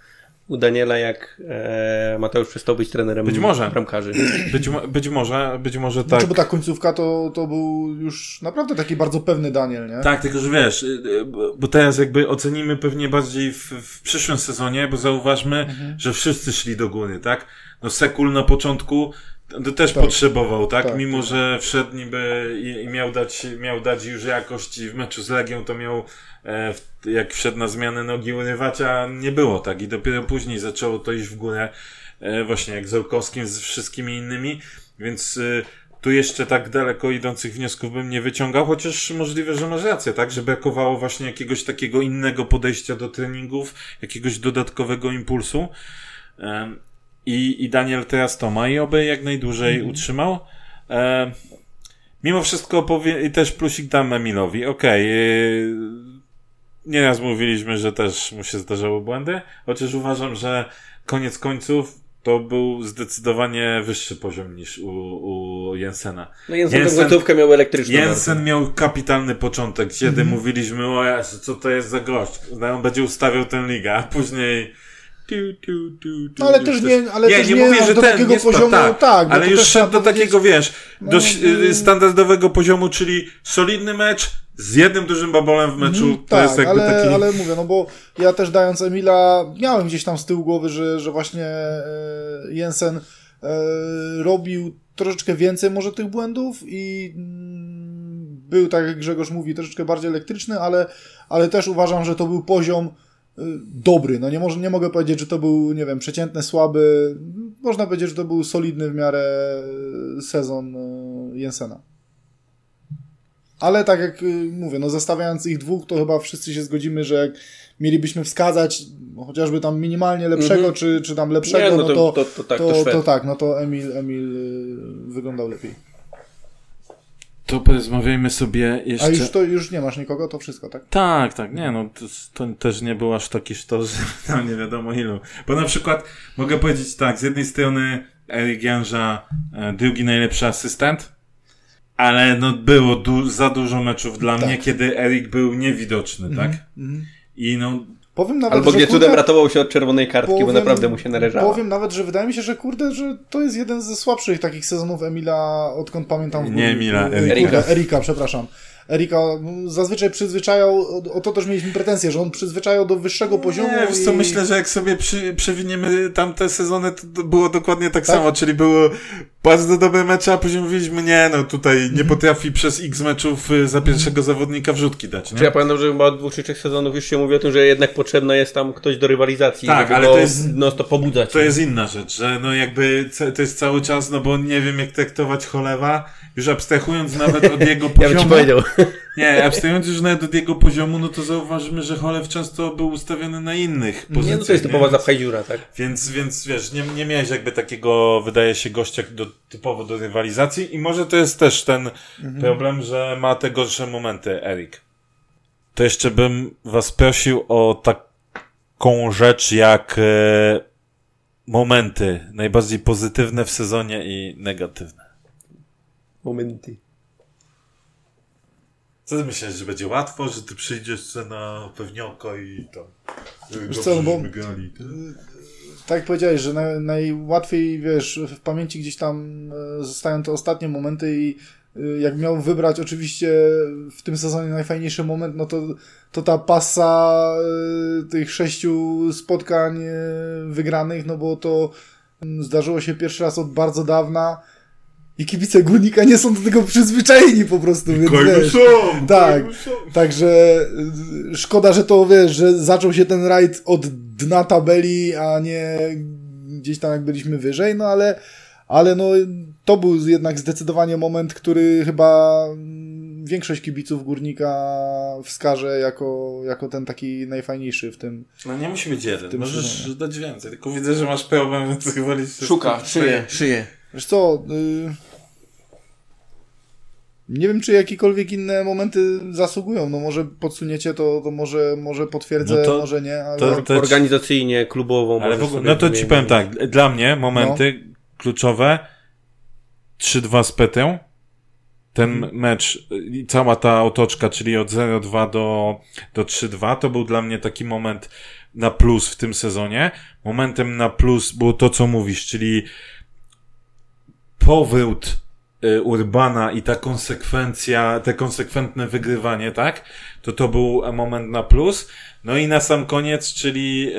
B: u Daniela, jak e, Mateusz przestał być trenerem
A: Być może.
B: bramkarzy.
A: Być, być może, być może tak.
C: Znaczy, bo ta końcówka to, to był już naprawdę taki bardzo pewny Daniel, nie?
A: Tak, tylko że wiesz, y, y, bo- bo teraz jakby ocenimy pewnie bardziej w, w przyszłym sezonie, bo zauważmy,
C: Mhm.
A: że wszyscy szli do góry, tak? No Sekul na początku to też
C: Tak.
A: potrzebował, tak?
C: Tak,
A: Mimo,
C: tak.
A: że wszedł niby i, miał dać, miał dać już jakość i w meczu z Legią to miał, e, jak wszedł na zmianę nogi urywać, a nie było tak i dopiero później zaczęło to iść w górę, e, właśnie jak z Olkowskim, z wszystkimi innymi, więc y, tu jeszcze tak daleko idących wniosków bym nie wyciągał, chociaż możliwe, że masz rację, tak? Że brakowało właśnie jakiegoś takiego innego podejścia do treningów, jakiegoś dodatkowego impulsu. Em, I, I Daniel teraz to ma i oby jak najdłużej utrzymał. Em, mimo wszystko powie, i też plusik dam Emilowi. Okej, yy, nieraz mówiliśmy, że też mu się zdarzały błędy, chociaż uważam, że koniec końców to był zdecydowanie wyższy poziom niż u, u Jensena.
B: No Jensen,
A: Jensen-
B: tę końcówkę miał elektryczną.
A: Jensen miał kapitalny początek, kiedy mówiliśmy, o Jezu, co to jest za gość, no, on będzie ustawiał tę ligę, a później...
C: No, ale też nie- ale
A: nie,
C: też
A: nie
C: nie
A: mówię, że
C: do
A: ten,
C: takiego poziomu,
A: tak,
C: tak, bo
A: ale już szedł do takiego, wiesz, do
C: No,
A: y,
C: y-
A: standardowego poziomu, czyli solidny mecz z jednym dużym babolem w meczu,
C: Mhm,
A: to
C: tak,
A: jest jakby
C: ale,
A: taki...
C: ale mówię, no bo ja też dając Emila, miałem gdzieś tam z tyłu głowy, że, że właśnie e, Jensen e, robił troszeczkę więcej może tych błędów i mm, był, tak jak Grzegorz mówi, troszeczkę bardziej elektryczny, ale, ale też uważam, że to był poziom dobry. No nie, może, nie mogę powiedzieć, że to był, nie wiem, przeciętny, słaby. Można powiedzieć, że to był solidny w miarę y, sezon y, Jensena. Ale tak jak y, mówię, no zestawiając ich dwóch, to chyba wszyscy się zgodzimy, że jak mielibyśmy wskazać no, chociażby tam minimalnie lepszego,
B: Mhm.
C: czy, czy tam lepszego,
B: Nie,
C: no, to, to,
B: to, tak,
C: to,
B: to, Szwed.
C: tak, no to Emil, Emil wyglądał lepiej.
A: To porozmawiajmy sobie jeszcze...
C: A już to już nie masz nikogo, to wszystko, tak?
A: Tak, tak, nie no, to, to też nie był aż taki sztos, że tam nie wiadomo ilu. Bo na przykład mogę powiedzieć tak, z jednej strony Erik Janża, e, drugi najlepszy asystent, Ale no było du za dużo meczów dla
C: Tak.
A: mnie, kiedy Erik był niewidoczny, tak?
C: Mhm.
A: I no,
C: Powiem nawet,
B: Albo
C: że
B: gdzie
C: kurde,
B: cudem ratował się od czerwonej kartki, bo
C: powiem-
B: naprawdę mu się należało.
C: Powiem nawet, że wydaje mi się, że kurde, że to jest jeden ze słabszych takich sezonów Emila, odkąd pamiętam. w
A: Nie. Emila,
B: Erika.
C: Erika, przepraszam. Erika zazwyczaj przyzwyczajał, o, to też mieliśmy pretensje, że on przyzwyczajał do wyższego poziomu.
A: Nie, wiesz co,
C: i...
A: myślę, że jak sobie przy, przewiniemy tamte sezony, to, to było dokładnie tak,
C: Tak?
A: samo, czyli było bardzo dobre mecze, a później mówiliśmy, nie, no tutaj
C: Mhm.
A: nie potrafi przez x meczów y, za pierwszego zawodnika wrzutki dać, nie?
B: Czy ja pamiętam, że chyba od dwóch czy trzech sezonów już się mówi o tym, że jednak potrzebna jest tam ktoś do rywalizacji,
A: Tak,
B: żeby
A: ale
B: go
A: to jest-
B: no to pobudzać.
A: To jest inna rzecz, że no jakby to jest cały czas, no bo nie wiem jak traktować cholewa, już abstrahując nawet od jego
B: Ja
A: poziomu.
B: bym ci powiedział.
A: Nie, abstrahując już nawet od jego poziomu, no to zauważymy, że cholew często był ustawiony na innych pozycjach.
B: Nie, no to jest typowa zapchajdziura, tak?
A: Więc, więc wiesz, nie, nie miałeś jakby takiego, wydaje się, gościa do, typowo do rywalizacji i może to jest też ten problem, że ma te gorsze momenty, Erik. To jeszcze bym was prosił o taką rzecz jak e, momenty najbardziej pozytywne w sezonie i negatywne.
B: Momenty.
A: Co ty myślisz, że będzie łatwo, że ty przyjdziesz na pewnioko i tam...
C: Wiesz co, no bo-
A: grali, tak?
C: Tak jak powiedziałeś, że na, najłatwiej, wiesz, w pamięci gdzieś tam e, zostają te ostatnie momenty i e, jak miał wybrać oczywiście w tym sezonie najfajniejszy moment, no to, to ta pasa e, tych sześciu spotkań wygranych, no bo to mm, zdarzyło się pierwszy raz od bardzo dawna i kibice Górnika nie są do tego przyzwyczajeni po prostu, więc wiesz,
A: są!
C: tak.
A: Są.
C: Także y, szkoda, że to wiesz, że zaczął się ten rajd od dna tabeli, a nie gdzieś tam jak byliśmy wyżej, no ale, ale no to był jednak zdecydowanie moment, który chyba mm, większość kibiców górnika wskaże jako, jako ten taki najfajniejszy w tym.
A: No nie musi być jeden, możesz
C: sezonie.
A: dać więcej, tylko widzę, że masz problem, więc chyba liczysz...
B: szyję, szyję.
C: Wiesz co, y, nie wiem, czy jakiekolwiek inne momenty zasługują. No może podsuniecie to, to może, może potwierdzę,
A: No to-
C: może nie, ale...
A: to- to-
B: Organizacyjnie, klubowo.
A: Ale w ogóle, no to ci powiem tak, dla mnie momenty kluczowe 3-2 z Petę. Ten
C: Mhm.
A: mecz i cała ta otoczka, czyli od 0-2 do, do 3-2, to był dla mnie taki moment na plus w tym sezonie. Momentem na plus było to, co mówisz, czyli powrót y, Urbana i ta konsekwencja, te konsekwentne wygrywanie, tak? To to był moment na plus. No i na sam koniec, czyli,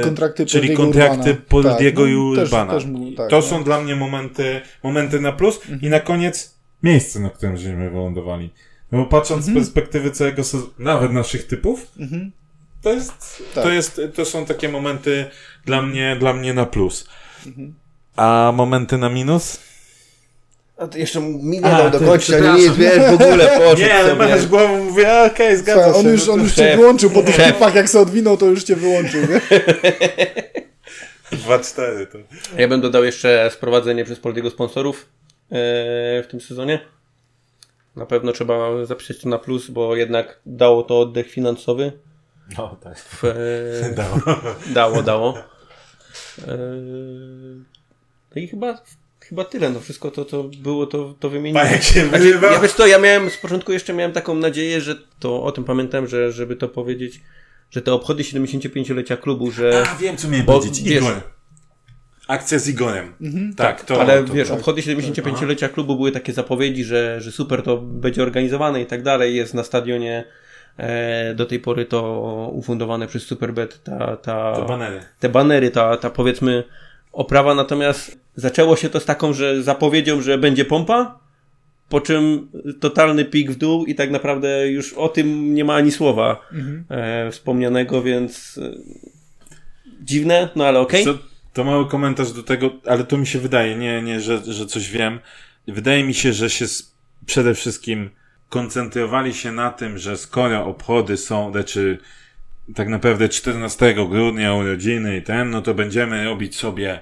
A: y,
C: Kontrakty
A: czyli
C: Poldiego
A: kontrakty. Poldiego
C: Tak,
A: i
C: no, też-
A: Urbana.
C: też mu- tak,
A: to
C: no.
A: są dla mnie momenty, momenty na plus. I na koniec miejsce, na którym żeśmy wylądowali. No bo patrząc z perspektywy całego sezonu, nawet naszych typów,
C: Mhm.
A: to jest,
C: Tak.
A: to jest, to są takie momenty dla mnie, dla mnie na plus.
C: Mhm.
A: A momenty na minus?
B: A to jeszcze mi nie dał
A: ty,
B: dokończyć, a nie
A: przepraszam.
B: nic, wiesz, w ogóle poszedł
A: Nie, ale
B: sobie.
A: machasz głową, mówię, okej, zgadza
C: Słuchaj,
A: się.
C: on już,
A: no
C: on już cię wyłączył po tych typach, jak się odwinął, to już cię wyłączył. Nie?
A: 2-4 to.
B: Ja bym dodał jeszcze sprowadzenie przez Poldiego sponsorów e, w tym sezonie. Na pewno trzeba zapisać to na plus, bo jednak dało to oddech finansowy.
A: No tak.
B: W, e,
A: Dało.
B: dało, dało. E, no i chyba, chyba tyle. No wszystko to, to było to, to wymienione.
A: A jak się
B: Znaczy,
A: wyrywa?
B: ja wiesz co, ja miałem z początku jeszcze miałem taką nadzieję, że to o tym pamiętam, że żeby to powiedzieć, że te obchody 75-lecia klubu, że.
A: A, wiem co miałem
B: Bo,
A: powiedzieć.
B: wiesz-
A: Igor. Akcja z Igorem. Tak, to.
B: ale
A: to
B: wiesz,
A: tak.
B: obchody 75-lecia klubu były takie zapowiedzi, że, że super to będzie organizowane i tak dalej. Jest na stadionie e, do tej pory to ufundowane przez Superbet ta, ta,
A: To banery.
B: te banery, ta, ta powiedzmy oprawa, natomiast zaczęło się to z taką, że zapowiedzią, że będzie pompa, po czym totalny pik w dół i tak naprawdę już o tym nie ma ani słowa e, wspomnianego, więc e, dziwne, no ale okej.
A: Co, to mały komentarz do tego, ale to mi się wydaje, nie, nie, że, że coś wiem. Wydaje mi się, że się przede wszystkim koncentrowali się na tym, że skoro obchody są, znaczy tak naprawdę 14 grudnia urodziny i ten, no to będziemy robić sobie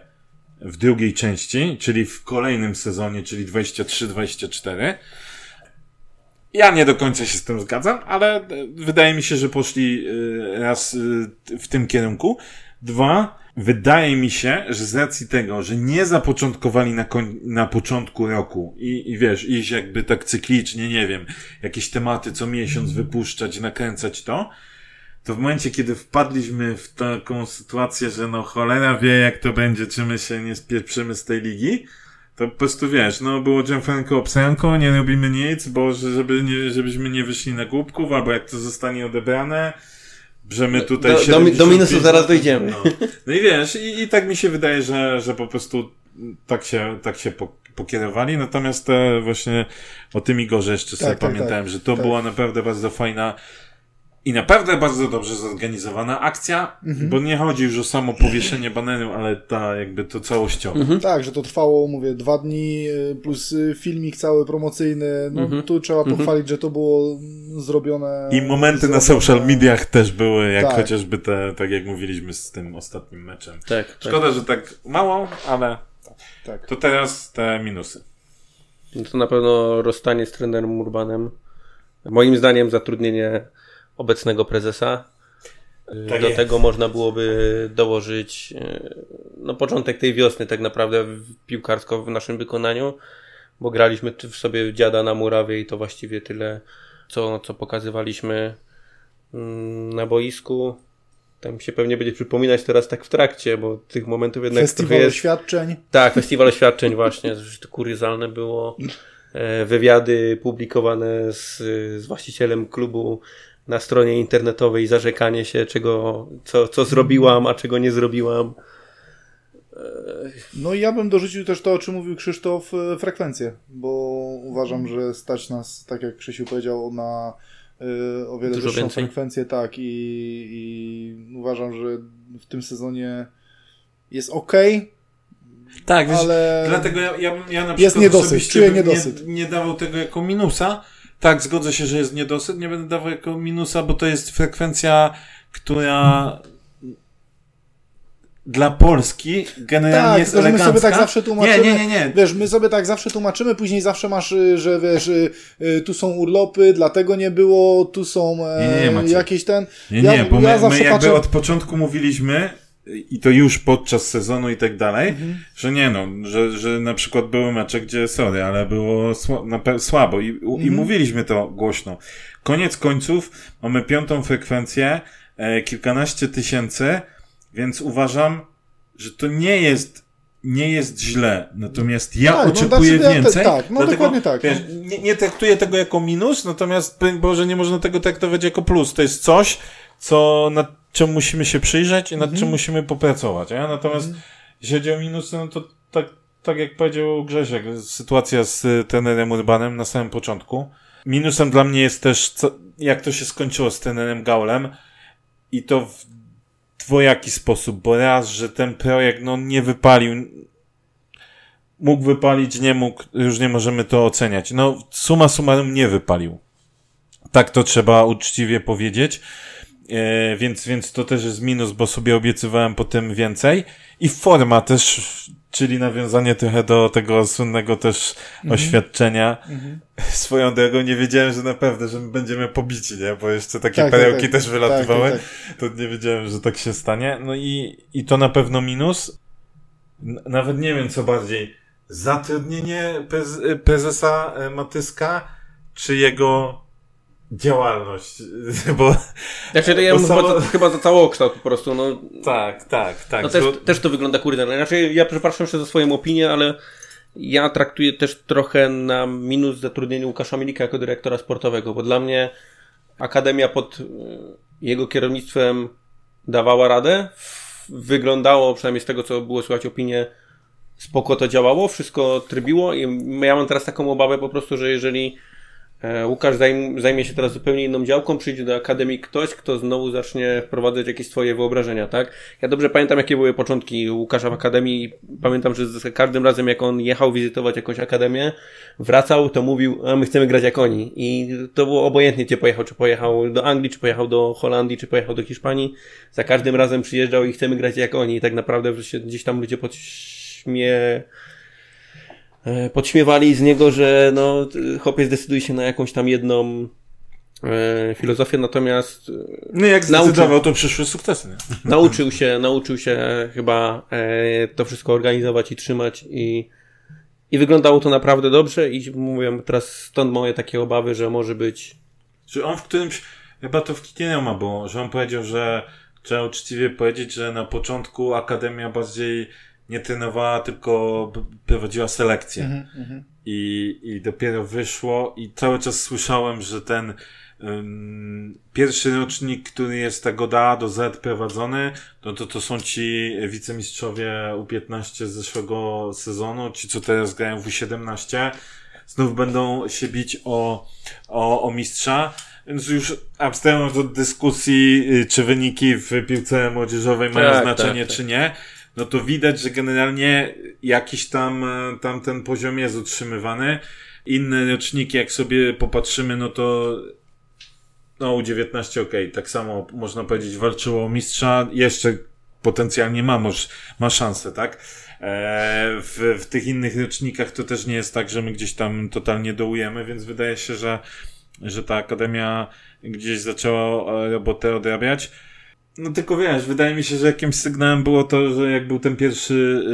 A: w drugiej części, czyli w kolejnym sezonie, czyli 23-24. Ja nie do końca się z tym zgadzam, ale e, wydaje mi się, że poszli e, raz e, w tym kierunku. Dwa, Wydaje mi się, że z racji tego, że nie zapoczątkowali na, koń- na początku roku i, i wiesz, iść jakby tak cyklicznie, nie wiem, jakieś tematy co miesiąc wypuszczać, nakręcać to, to w momencie, kiedy wpadliśmy w taką sytuację, że no cholera wie jak to będzie, czy my się nie spieprzymy z tej ligi, to po prostu wiesz, no było Gianfranco Obsanko, nie robimy nic, bo żeby nie, żebyśmy nie wyszli na głupków, albo jak to zostanie odebrane, że my tutaj
B: Do- do-
A: 75
B: do minusu zaraz dojdziemy.
A: No, no i wiesz, i, i tak mi się wydaje, że, że po prostu tak się, tak się po, pokierowali, natomiast te właśnie o tym Igorze jeszcze sobie
C: Tak, tak,
A: pamiętałem,
C: tak.
A: że to
C: Tak.
A: była naprawdę bardzo fajna i naprawdę bardzo dobrze zorganizowana akcja,
C: Mhm.
A: bo nie chodzi już o samo powieszenie baneru, ale ta jakby to całościowo.
B: Mhm.
C: Tak, że to trwało, mówię, dwa dni y, plus y, filmik cały promocyjny. No
B: Mhm.
C: tu trzeba pochwalić, że to było zrobione.
A: I momenty na
C: zrobione-
A: social mediach też były, jak
C: Tak.
A: chociażby te, tak jak mówiliśmy z tym ostatnim meczem.
B: Tak, tak.
A: Szkoda, że tak mało, ale
C: Tak.
A: to teraz te minusy.
B: No to na pewno rozstanie z trenerem Urbanem. Moim zdaniem zatrudnienie obecnego prezesa.
A: Tak
B: Do
A: jest.
B: tego można byłoby dołożyć e, no, początek tej wiosny tak naprawdę piłkarsko w naszym wykonaniu, bo graliśmy w sobie dziada na murawie i to właściwie tyle, co, co pokazywaliśmy mm, na boisku. Tam się pewnie będzie przypominać teraz tak w trakcie, bo tych momentów jednak
C: Festiwal
B: jest...
C: doświadczeń.
B: Tak, festiwal oświadczeń właśnie, to kuriozalne było. E, Wywiady publikowane z, z właścicielem klubu na stronie internetowej, zarzekanie się, czego, co, co zrobiłam, a czego nie zrobiłam.
C: No i ja bym dorzucił też to, o czym mówił Krzysztof, e, frekwencję, bo uważam, że stać nas, tak jak Krzysiu powiedział, na e, o wiele
B: Dużo
C: wyższą
B: więcej.
C: frekwencję, tak, i, i uważam, że w tym sezonie jest ok,
A: Tak, wiesz,
C: ale
A: dlatego ja, ja, ja na przykład
C: Jest niedosyt,
A: osobiście
C: czuję
A: bym
C: niedosyt.
A: Nie, nie dawał tego jako minusa. Tak, zgodzę się, że jest niedosyt, nie będę dawał jako minusa, bo to jest frekwencja, która dla Polski generalnie
C: tak,
A: jest
C: że my
A: elegancka.
C: sobie tak zawsze tłumaczymy.
A: Nie, nie, nie, nie.
C: Wiesz, my sobie tak zawsze tłumaczymy, później zawsze masz, y, że wiesz, y, y, tu są urlopy, dlatego nie było, tu są e,
A: Nie, nie, Maciej.
C: jakieś ten.
A: Nie,
C: Ja-
A: nie, bo
C: ja
A: my, my
C: zawsze
A: jakby
C: patrzę-
A: od początku mówiliśmy i to już podczas sezonu i tak dalej,
C: Mhm.
A: że nie no, że, że na przykład były mecze, gdzie sorry, ale było sła, na słabo i,
C: Mhm.
A: i mówiliśmy to głośno. Koniec końców mamy piątą frekwencję, e, kilkanaście tysięcy, więc uważam, że to nie jest nie jest źle, natomiast ja
C: Tak, no,
A: oczekuję
C: te-
A: więcej.
C: tak, no
A: dlatego,
C: dokładnie tak,
A: Wiesz, nie, nie traktuję tego jako minus, natomiast Boże, nie można tego traktować jako plus. To jest coś, co nad czym musimy się przyjrzeć i nad
C: Mhm.
A: czym musimy popracować. Ja natomiast, jeśli chodzi o minusy, no to tak, tak jak powiedział Grzesiek, sytuacja z trenerem Urbanem na samym początku. Minusem dla mnie jest też, co, jak to się skończyło z trenerem Gaulem i to w dwojaki sposób, bo raz, że ten projekt no nie wypalił, mógł wypalić, nie mógł, już nie możemy to oceniać. No, suma summarum nie wypalił. Tak to trzeba uczciwie powiedzieć. E, więc, więc to też jest minus, bo sobie obiecywałem potem więcej. I forma też, czyli nawiązanie trochę do tego słynnego też oświadczenia. Swoją drogą nie wiedziałem, że naprawdę, że my będziemy pobici, nie? Bo jeszcze takie
C: Tak, tak,
A: perełki
C: tak.
A: też wylatywały.
C: Tak, tak,
A: To nie wiedziałem, że tak się stanie. No i, i to na pewno minus. Nawet nie wiem, co bardziej. Zatrudnienie prez, prezesa e, Matyska, czy jego działalność? Bo
B: Znaczy, to ja bym
A: samo-
B: chyba, za, całokształt po prostu, no,
A: tak, tak, tak.
B: no też,
A: Bo-
B: też to wygląda kuriozalnie. Znaczy, ja przepraszam jeszcze za swoją opinię, ale ja traktuję też trochę na minus zatrudnienie Łukasza Milika jako dyrektora sportowego, bo dla mnie Akademia pod y, jego kierownictwem dawała radę. Wyglądało, przynajmniej z tego, co było słychać opinie, spoko to działało, wszystko trybiło i ja mam teraz taką obawę po prostu, że jeżeli Łukasz zajm, zajmie się teraz zupełnie inną działką, przyjdzie do Akademii ktoś, kto znowu zacznie wprowadzać jakieś swoje wyobrażenia, tak? Ja dobrze pamiętam, jakie były początki Łukasza w Akademii i pamiętam, że za każdym razem, jak on jechał wizytować jakąś Akademię, wracał, to mówił, a my chcemy grać jak oni. I to było obojętnie, gdzie pojechał, czy pojechał do Anglii, czy pojechał do Holandii, czy pojechał do Hiszpanii. Za każdym razem przyjeżdżał i chcemy grać jak oni. I tak naprawdę gdzieś tam ludzie podśmie... e, podśmiewali z niego, że no, chłopiec decyduje się na jakąś tam jedną e, filozofię, natomiast
A: No jak
B: Nauczył.
A: zdecydował, to przyszły sukcesy, nie?
B: nauczył się, nauczył się chyba e, to wszystko organizować i trzymać i, i wyglądało to naprawdę dobrze i mówię, teraz stąd moje takie obawy, że może być
A: Że on w którymś, chyba to w Kikinioma było, że on powiedział, że trzeba uczciwie powiedzieć, że na początku Akademia bardziej nie trenowała, tylko prowadziła selekcję.
C: Mhm,
A: I, I dopiero wyszło i cały czas słyszałem, że ten ym, pierwszy rocznik, który jest tego od A do Z prowadzony, no to to są ci wicemistrzowie U15 z zeszłego sezonu, ci co teraz grają w U17, znów będą się bić o, o, o mistrza. Więc już abstrahując od dyskusji, y, czy wyniki w piłce młodzieżowej mają
B: Tak,
A: znaczenie,
B: tak, tak.
A: czy nie, no to widać, że generalnie jakiś tam, e, tam ten poziom jest utrzymywany. Inne roczniki, jak sobie popatrzymy, no to no U19 ok, tak samo można powiedzieć walczyło o mistrza, jeszcze potencjalnie ma, moż, ma szansę, tak? E, w, w tych innych rocznikach to też nie jest tak, że my gdzieś tam totalnie dołujemy, więc wydaje się, że, że ta akademia gdzieś zaczęła e, robotę odrabiać. No tylko wiesz, wydaje mi się, że jakimś sygnałem było to, że jak był ten pierwszy,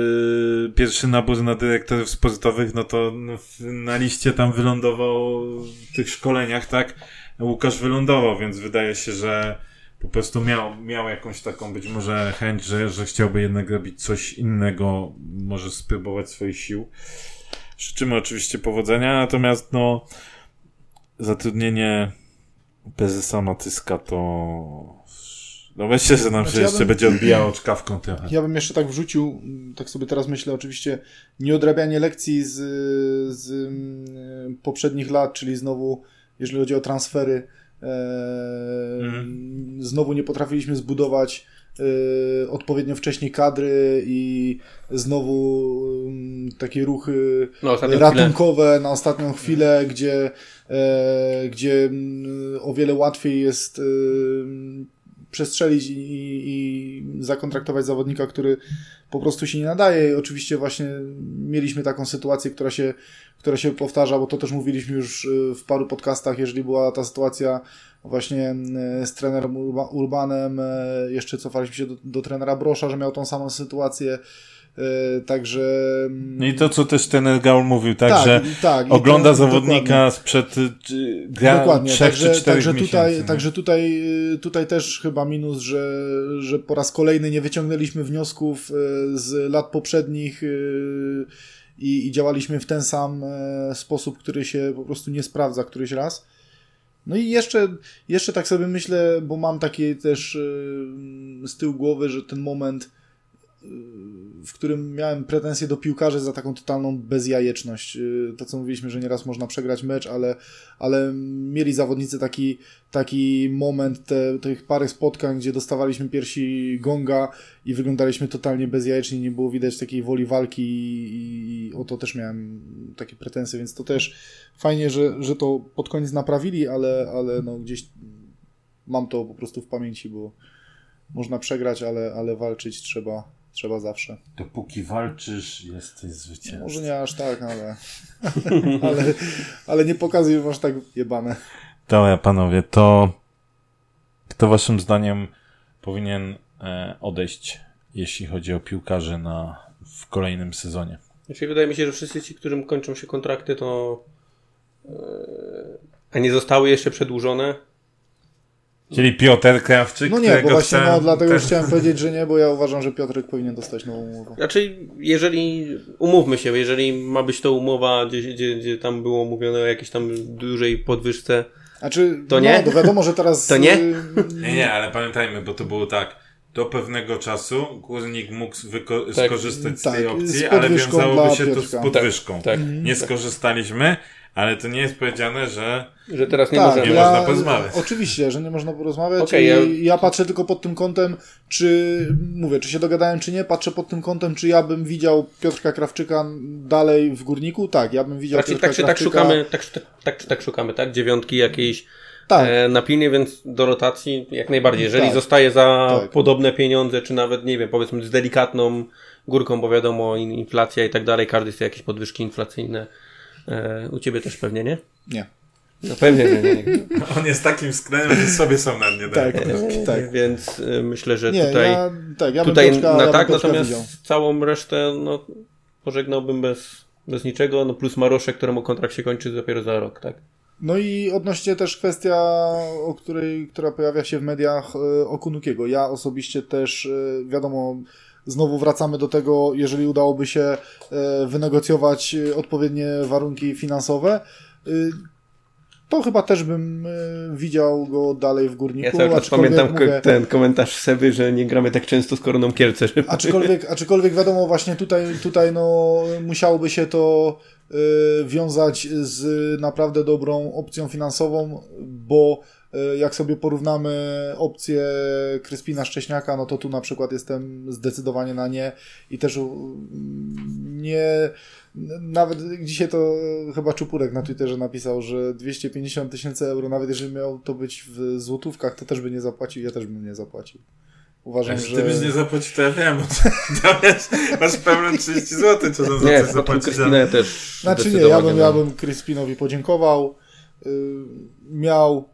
A: yy, pierwszy nabór na dyrektorów sportowych, no to no, w- na liście tam wylądował w tych szkoleniach, tak? Łukasz wylądował, więc wydaje się, że po prostu miał, miał jakąś taką być może chęć, że, że chciałby jednak robić coś innego, może spróbować swoich sił. Życzymy oczywiście powodzenia, natomiast no zatrudnienie prezesa Matyska to no myślę, że nam się
C: Znaczy, ja
A: jeszcze
C: bym-
A: będzie odbijało czkawką trochę.
C: Ja bym jeszcze tak wrzucił, tak sobie teraz myślę, oczywiście nieodrabianie lekcji z, z mm, poprzednich lat, czyli znowu, jeżeli chodzi o transfery, e,
A: Mhm.
C: znowu nie potrafiliśmy zbudować e, odpowiednio wcześniej kadry i znowu mm, takie ruchy
B: no, ostatnio chwilę,
C: ratunkowe na ostatnią chwilę, gdzie, e, gdzie mm, o wiele łatwiej jest e, przestrzelić i, i zakontraktować zawodnika, który po prostu się nie nadaje. I oczywiście właśnie mieliśmy taką sytuację, która się, która się powtarza, bo to też mówiliśmy już e, w paru podcastach, jeżeli była ta sytuacja właśnie e, z trenerem Urba- Urbanem, e, jeszcze cofaliśmy się do, do trenera Brosza, że miał tą samą sytuację, także...
A: No i to, co też ten Gaul mówił, tak, że
C: tak,
A: ogląda
C: to-
A: zawodnika
C: dokładnie.
A: sprzed y, gra
C: Dokładnie,
A: 3
C: także,
A: czy 4
C: także,
A: miesięcy.
C: tutaj,
A: nie?
C: także tutaj, y, tutaj też chyba minus, że, że po raz kolejny nie wyciągnęliśmy wniosków y, z lat poprzednich i, i działaliśmy w ten sam e, sposób, który się po prostu nie sprawdza któryś raz. No i jeszcze, jeszcze tak sobie myślę, bo mam takie też z tyłu głowy, że ten moment, w którym miałem pretensje do piłkarzy za taką totalną bezjajeczność. Y, To, co mówiliśmy, że nieraz można przegrać mecz, ale, ale mieli zawodnicy taki, taki moment, te, tych parę spotkań, gdzie dostawaliśmy piersi gonga i wyglądaliśmy totalnie bezjajecznie, nie było widać takiej woli walki i, i o to też miałem takie pretensje, więc to też fajnie, że, że to pod koniec naprawili, ale, ale no gdzieś mam to po prostu w pamięci, bo można przegrać, ale, ale walczyć trzeba, trzeba zawsze.
A: Dopóki walczysz, jesteś zwycięzcą.
C: Może nie aż tak, ale, ale, ale nie pokazuj, że masz tak jebane.
A: Dobra, panowie, to kto waszym zdaniem powinien e, odejść, jeśli chodzi o piłkarzy na, w kolejnym sezonie?
B: Znaczy, wydaje mi się, że wszyscy ci, którym kończą się kontrakty, to e, a nie zostały jeszcze przedłużone,
A: Czyli Piotr Krawczyk,
C: No nie, bo właśnie no, dlatego już
A: też-
C: chciałem powiedzieć, że nie, bo ja uważam, że Piotrek powinien dostać nową umowę.
B: Znaczy, jeżeli, umówmy się, jeżeli ma być to umowa, gdzie, gdzie, gdzie tam było mówione o jakiejś tam dużej podwyżce,
C: Znaczy,
B: To nie?
C: No, to wiadomo, że teraz...
B: To nie?
C: y,
A: Nie, nie, ale pamiętajmy, bo to było tak. Do pewnego czasu górnik mógł wyko-
B: Tak,
A: skorzystać z
C: tak,
A: tej
C: z
A: opcji, ale wiązałoby się to z podwyżką.
B: tak,
A: Nie skorzystaliśmy, ale to nie jest powiedziane, że
B: że teraz nie
C: tak,
B: możemy.
A: Nie
C: ja,
A: można porozmawiać.
C: Oczywiście, że nie można porozmawiać.
B: Okej,
C: i
B: ja-
C: ja... patrzę tylko pod tym kątem, czy mówię, czy się dogadałem, czy nie. Patrzę pod tym kątem, czy ja bym widział Piotrka Krawczyka dalej w górniku. Tak, ja bym widział
B: Tak, czy,
C: Piotrka
B: tak, czy tak
C: Krawczyka.
B: szukamy, tak, czy tak, tak, czy tak szukamy, tak? Dziewiątki jakiejś
C: Tak,
B: e, na pilnie, więc do rotacji jak najbardziej. Jeżeli
C: Tak.
B: zostaje za
C: Tak.
B: podobne pieniądze, czy nawet, nie wiem, powiedzmy z delikatną górką, bo wiadomo, in- inflacja i tak dalej, każdy chce jakieś podwyżki inflacyjne. E, u ciebie też pewnie, nie?
C: nie.
B: No pewnie, nie, nie. nie.
A: On jest takim sklenem, że sobie są na nie
C: Tak,
A: dają.
C: tak, tak.
B: Więc y, myślę, że
C: Nie,
B: tutaj,
C: ja, tak, ja
B: tutaj
C: Piotrka,
B: na
C: ja
B: tak, natomiast
C: widział.
B: całą resztę no, pożegnałbym bez, bez niczego, no plus Marosze, któremu kontrakt się kończy dopiero za rok, tak?
C: No i odnośnie też kwestia, o której, która pojawia się w mediach e, o Kunukiego. Ja osobiście też, e, wiadomo, znowu wracamy do tego, jeżeli udałoby się e, wynegocjować e, odpowiednie warunki finansowe, e, to chyba też bym widział go dalej w Górniku.
B: Ja
C: aczkolwiek
B: pamiętam
C: mówię-
B: ten komentarz Seby, że nie gramy tak często z Koroną Kielce.
C: Aczkolwiek, aczkolwiek wiadomo, właśnie tutaj, tutaj no, musiałoby się to wiązać z naprawdę dobrą opcją finansową, bo jak sobie porównamy opcję Kryspina Szcześniaka, no to tu na przykład jestem zdecydowanie na nie i też y, nie. Nawet dzisiaj to chyba Czupurek na Twitterze napisał, że 250 tysięcy euro, nawet jeżeli miał to być w złotówkach, to też by nie zapłacił, ja też bym nie zapłacił. Uważam,
A: Jak
C: że...
A: ty byś nie zapłacił, to ja wiem. masz pełne 30 zł, co
B: Nie,
A: za
B: po
A: coś zapłacić.
B: Kryspinę też
C: Znaczy nie, ja bym, ja bym Crispinowi podziękował. Yy, miał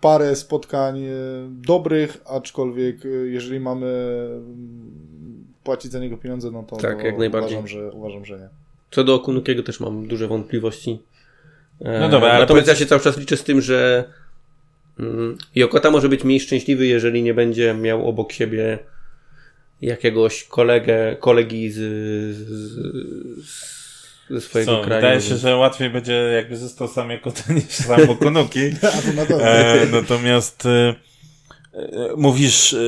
C: parę spotkań yy, dobrych, aczkolwiek yy, jeżeli mamy yy, płacić za niego pieniądze, no to,
B: Tak,
C: to
B: jak najbardziej.
C: Uważam, że, uważam, że nie.
B: Co do Okunukiego też mam duże wątpliwości. E,
A: No dobra, ale
B: Natomiast
A: powiedz-
B: ja się cały czas liczę z tym, że mm, Jokota może być mniej szczęśliwy, jeżeli nie będzie miał obok siebie jakiegoś kolegę, kolegi z, z, z, ze swojego
A: Co,
B: kraju.
A: wydaje się, że łatwiej będzie jakby został sam jako ten niż sam Okunuki. E, natomiast e, e, mówisz e,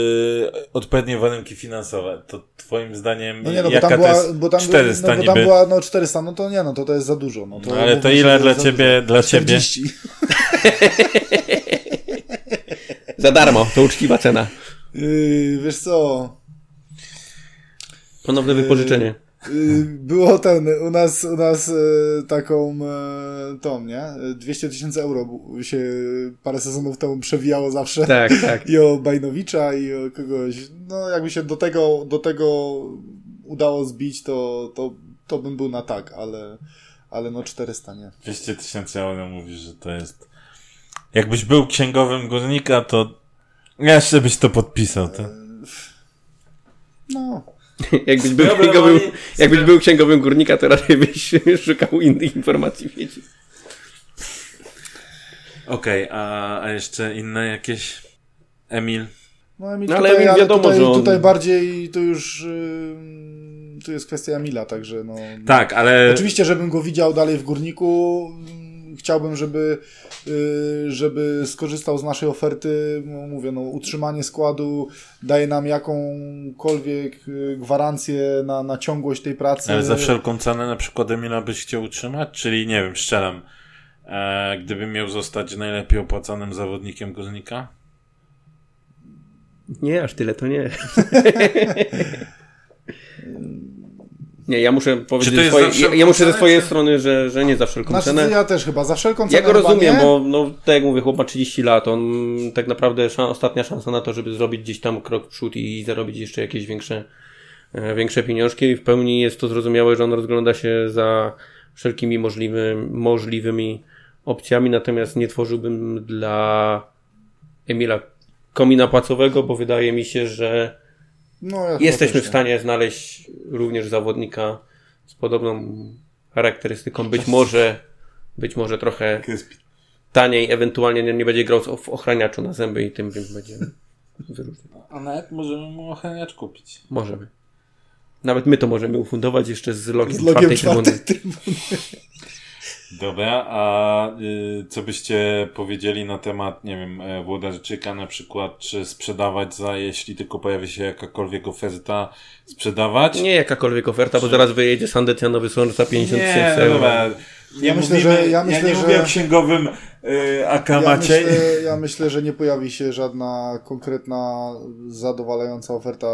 A: odpowiednie warunki finansowe. To twoim zdaniem
C: No nie, no bo
A: jaka
C: tam
A: to
C: była,
A: jest
C: bo tam,
A: 400
C: no, bo
A: niby?
C: tam była no 400, no to nie, no to to jest za dużo. No, to
A: No, ale to ile dla ciebie, dla ciebie?
C: 40.
B: Za darmo, to uczciwa cena.
C: Yy, wiesz co,
B: Ponowne wypożyczenie.
C: Y, Było ten, u nas, u nas e, taką e, tą, nie? E, 200 tysięcy euro się parę sezonów temu przewijało zawsze.
B: Tak, tak.
C: I o Bajnowicza, i o kogoś. No, jakby się do tego, do tego udało zbić, to, to, to bym był na tak, ale, ale no 400 nie.
A: 200 tysięcy euro mówisz, że to jest... Jakbyś był księgowym górnika, to jeszcze byś to podpisał. To...
C: No,
B: Jakbyś był,
A: Dobra,
B: księgowym,
A: oni-
B: jakbyś był księgowym górnika, to raczej byś szukał innych informacji wiedzieć.
A: Okej, a, a jeszcze inne jakieś? Emil?
C: no, Emil
B: No, ale
C: tutaj,
B: Emil
C: ale
B: wiadomo,
C: tutaj,
B: że on-
C: tutaj bardziej to już y, tu jest kwestia Emila, także no.
A: Tak, ale...
C: Oczywiście, żebym go widział dalej w górniku. Chciałbym, żeby, y, żeby skorzystał z naszej oferty. No, mówię, no, utrzymanie składu daje nam jakąkolwiek y, gwarancję na, na ciągłość tej pracy.
A: Ale za wszelką cenę na przykład Emila byś chciał utrzymać? Czyli nie wiem, strzelam. E, gdyby miał zostać najlepiej opłacanym zawodnikiem Górnika?
B: Nie, aż tyle to nie. Nie, ja muszę powiedzieć
A: wszelką
B: ja, ja muszę ze swojej
A: czy-
B: strony, że, że nie za wszelką
C: Znaczy,
B: cenę.
C: ja też chyba za wszelką
B: Ja
C: cenę.
B: go
C: chyba
B: rozumiem,
C: nie.
B: bo no, tak jak mówię, chłop ma 30 lat, on tak naprawdę szan, ostatnia szansa na to, żeby zrobić gdzieś tam krok w przód i zarobić jeszcze jakieś większe, e, większe pieniążki i w pełni jest to zrozumiałe, że on rozgląda się za wszelkimi możliwymi, możliwymi opcjami, natomiast nie tworzyłbym dla Emila komina płacowego, bo wydaje mi się, że
C: No, ja
B: jesteśmy w
C: nie.
B: stanie znaleźć również zawodnika z podobną charakterystyką, być może, być może trochę taniej, ewentualnie nie, nie będzie grał w ochraniaczu na zęby i tym więc będzie wyróżniał.
A: A nawet możemy mu ochraniacz kupić.
B: Możemy. Nawet my to możemy ufundować jeszcze z logiem,
C: Z logiem
B: czwartej trybuny.
C: czwartej trybuny.
A: Dobra, a y, co byście powiedzieli na temat, nie wiem, e, Włodarczyka na przykład, czy sprzedawać za, jeśli tylko pojawi się jakakolwiek oferta, sprzedawać?
B: Nie jakakolwiek oferta, bo zaraz wyjedzie Sandecjanowy Sąd za 50
A: Nie,
B: tysięcy euro.
A: dobra. Nie
C: Ja myślę,
A: mówimy,
C: że- ja myślę,
A: nie
C: że-
A: mówię o księgowym y, AK
C: Ja myślę, ja myślę, że nie pojawi się żadna konkretna, zadowalająca oferta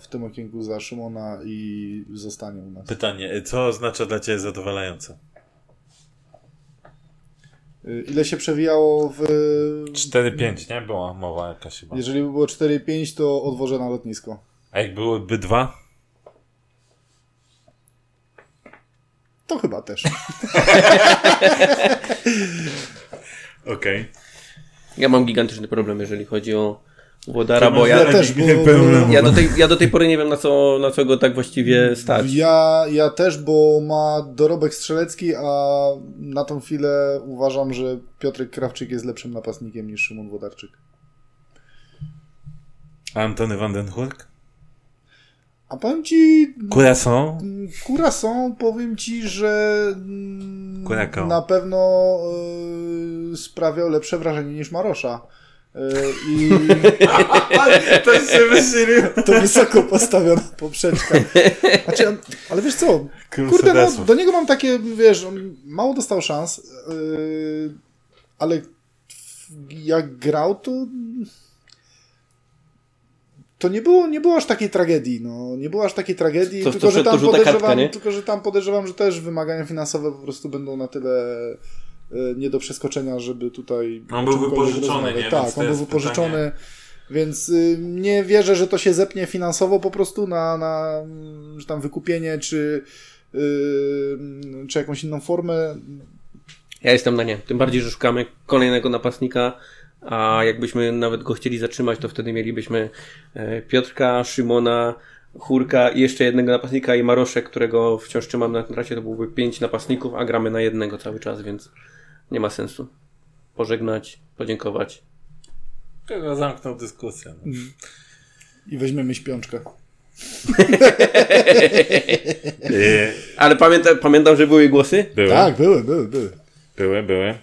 C: w tym okienku za Szymona i zostanie u nas.
A: Pytanie, co oznacza dla Ciebie zadowalające?
C: Y, Ile się przewijało w...
A: 4-5, nie? Była mowa jakaś chyba.
C: Jeżeli by było 4-5, to odwożę na lotnisko.
A: A jak byłoby dwa?
C: To chyba też.
A: Okej.
B: Ja mam gigantyczny problem, jeżeli chodzi o Włodara, bo
C: Ja
B: ja,
C: też, bo,
A: Pełno-
B: ja, do tej, ja do tej pory nie wiem, na co, na co go tak właściwie stać.
C: Ja, ja też, bo ma dorobek strzelecki, a na tą chwilę uważam, że Piotrek Krawczyk jest lepszym napastnikiem niż Szymon Wodarczyk.
A: Antony van den Hurk?
C: A powiem ci,
A: Curacao?
C: Curacao, powiem ci, że
A: Curacao.
C: na pewno y, sprawiał lepsze wrażenie niż Marosza. Y, I
A: to się wysiliło.
C: to wysoko postawiona poprzeczka. Znaczy, ale wiesz co, kurde, no, do niego mam takie, wiesz, on mało dostał szans, yy, ale jak grał, to to nie było, nie było aż takiej tragedii, no, nie było aż takiej tragedii,
B: To-
C: tylko,
B: to
C: że tam
B: to
C: podejrzewam,
B: kartka,
C: tylko, że tam podejrzewam, że też wymagania finansowe po prostu będą na tyle yy, nie do przeskoczenia, żeby tutaj
A: On był wypożyczony, nie? Więc
C: Tak, on był wypożyczony,
A: pytanie.
C: więc y, nie wierzę, że to się zepnie finansowo po prostu na, na że tam wykupienie, czy, y, czy jakąś inną formę.
B: Ja jestem na nie. Tym bardziej, że szukamy kolejnego napastnika, a jakbyśmy nawet go chcieli zatrzymać, to wtedy mielibyśmy e, Piotrka, Szymona, Chórka i jeszcze jednego napastnika i Maroszek, którego wciąż trzymam na tracie. To byłby pięć napastników, a gramy na jednego cały czas, więc nie ma sensu. Pożegnać, podziękować.
A: Chyba zamknął dyskusję. No.
C: I weźmiemy śpiączkę.
B: Ale pamięta, pamiętam, że były głosy.
A: były,
C: Tak, były, były, były.
A: były, były.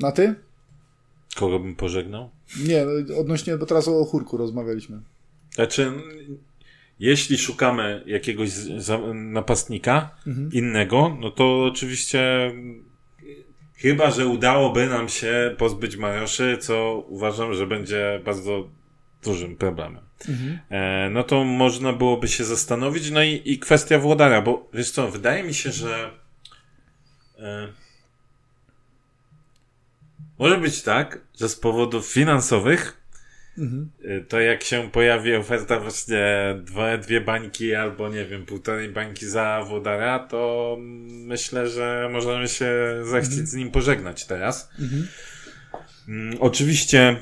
C: Na ty?
A: Kogo bym pożegnał?
C: Nie, odnośnie, bo teraz o chórku rozmawialiśmy.
A: Znaczy, jeśli szukamy jakiegoś napastnika innego, no to oczywiście chyba, że udałoby nam się pozbyć Maroszy, co uważam, że będzie bardzo dużym problemem. E, no to można byłoby się zastanowić. No i, i kwestia Włodara, bo wiesz co, wydaje mi się, że e, może być tak, że z powodów finansowych Y, To jak się pojawi oferta właśnie dwa, dwie bańki albo nie wiem, półtorej bańki za Wodara, to myślę, że możemy się zechcieć z nim pożegnać teraz. Mm, oczywiście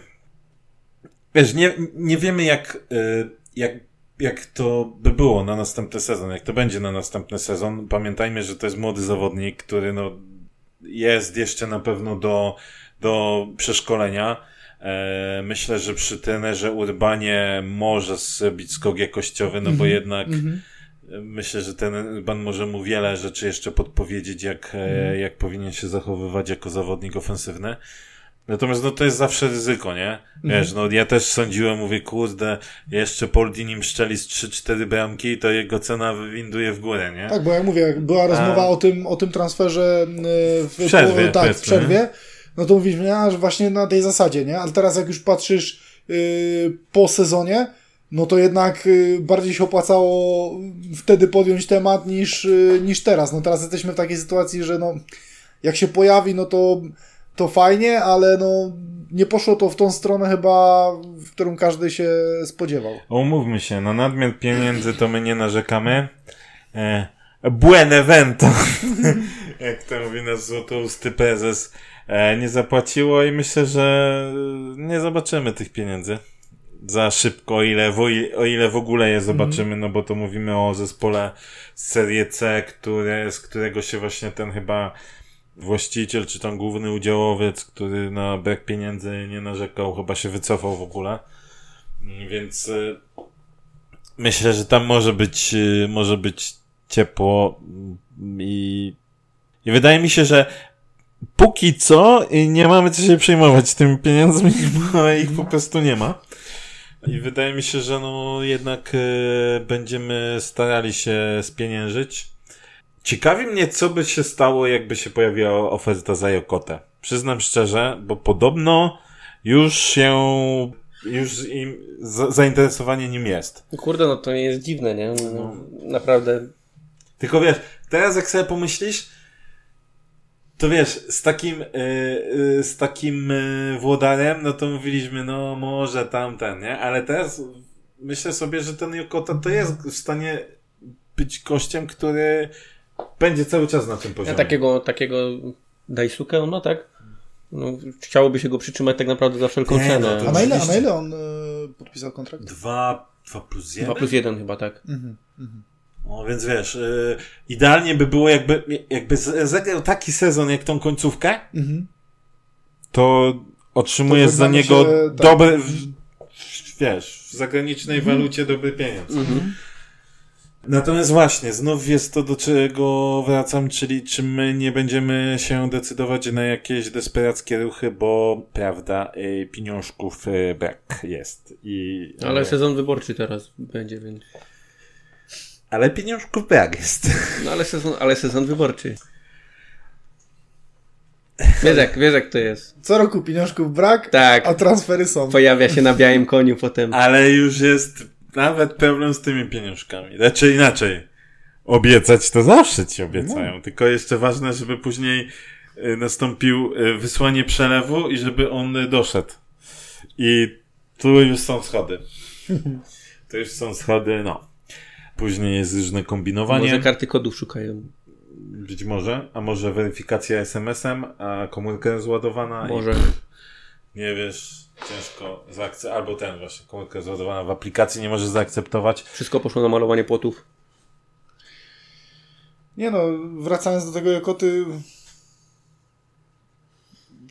A: wiesz, nie, nie wiemy jak, y, jak, jak to by było na następny sezon, jak to będzie na następny sezon. Pamiętajmy, że to jest młody zawodnik, który no, jest jeszcze na pewno do, do przeszkolenia. E, Myślę, że przy trenerze Urbanie może zrobić skok jakościowy, no bo jednak e, myślę, że ten Urban może mu wiele rzeczy jeszcze podpowiedzieć, jak, e, jak powinien się zachowywać jako zawodnik ofensywny. Natomiast no to jest zawsze ryzyko, nie? Wiesz, no ja też sądziłem, mówię, kurde, jeszcze Poldi nim szczeli z 3-4 bramki, to jego cena wywinduje w górę, nie?
C: Tak, bo jak mówię, była rozmowa o tym, o tym transferze y, w,
A: przerwie,
C: po, tak, w przerwie, no to mówiliśmy, a, że właśnie na tej zasadzie, nie? Ale teraz jak już patrzysz y, po sezonie, no to jednak y, bardziej się opłacało wtedy podjąć temat niż, y, niż teraz. No teraz jesteśmy w takiej sytuacji, że no jak się pojawi, no to, to fajnie, ale no nie poszło to w tą stronę chyba, w którą każdy się spodziewał.
A: Umówmy się, na nadmiar pieniędzy to my nie narzekamy. E, Buenevento, jak to mówi nasz złotousty prezes, nie zapłaciło i myślę, że nie zobaczymy tych pieniędzy za szybko, o ile, w, o ile w ogóle je zobaczymy, no bo to mówimy o zespole z Serie C, które, z którego się właśnie ten chyba właściciel, czy tam główny udziałowiec, który na brak pieniędzy nie narzekał, chyba się wycofał w ogóle. Więc y, myślę, że tam może być, y, może być ciepło i, i wydaje mi się, że póki co nie mamy co się przejmować tymi pieniędzmi, bo ich po prostu nie ma. I wydaje mi się, że no jednak y, będziemy starali się spieniężyć. Ciekawi mnie, co by się stało, jakby się pojawiła oferta za Jokotę. Przyznam szczerze, bo podobno już się, już im, za, zainteresowanie nim jest.
B: Kurde, no to nie jest dziwne, nie? No, naprawdę.
A: Tylko wiesz, teraz jak sobie pomyślisz, to wiesz, z takim, yy, yy, z takim yy, włodarem, no to mówiliśmy, no może tamten, nie? Ale teraz myślę sobie, że ten Jokota to jest w stanie być gościem, który będzie cały czas na tym
B: Ja
A: poziomie.
B: takiego, takiego Daisuke on ma, tak? no, chciałoby się go przytrzymać tak naprawdę za wszelką
A: Nie,
B: cenę.
A: no
C: A na ile, a na ile on y, podpisał kontrakt?
A: Dwa, dwa plus jeden?
B: 2 plus 1 chyba, tak.
C: Mhm, mhm.
A: No więc wiesz, y, idealnie by było jakby, jakby zagrał taki sezon jak tą końcówkę,
C: Mhm.
A: to otrzymujesz
C: To
A: za niego
C: się, tak.
A: dobry, w, wiesz, w zagranicznej walucie dobry pieniądz.
B: Mhm.
A: Natomiast właśnie, znów jest to, do czego wracam, czyli czy my nie będziemy się decydować na jakieś desperackie ruchy, bo prawda, y, pieniążków y, brak jest. I,
B: Ale sezon wyborczy teraz będzie, więc...
A: ale pieniążków brak jest.
B: No ale sezon, ale sezon wyborczy. Wiesz jak, wiesz jak to jest.
C: Co roku pieniążków brak,
B: Tak.
C: a transfery są.
B: Pojawia się na białym koniu potem.
A: Ale już jest nawet problem z tymi pieniążkami. Znaczy inaczej. Obiecać to zawsze ci obiecają. Tylko jeszcze ważne, żeby później y, nastąpił y, wysłanie przelewu i żeby on doszedł. I tu już są schody. Tu już są schody, no. Później jest różne kombinowanie.
B: Może karty kodów szukają.
A: Być może. A może weryfikacja SMS-em, a komórka zładowana.
B: Może.
A: I nie wiesz, ciężko zaakceptować. Albo ten właśnie, komórka zładowana w aplikacji nie może zaakceptować.
B: Wszystko poszło na malowanie płotów.
C: Nie no, wracając do tego Jakoty,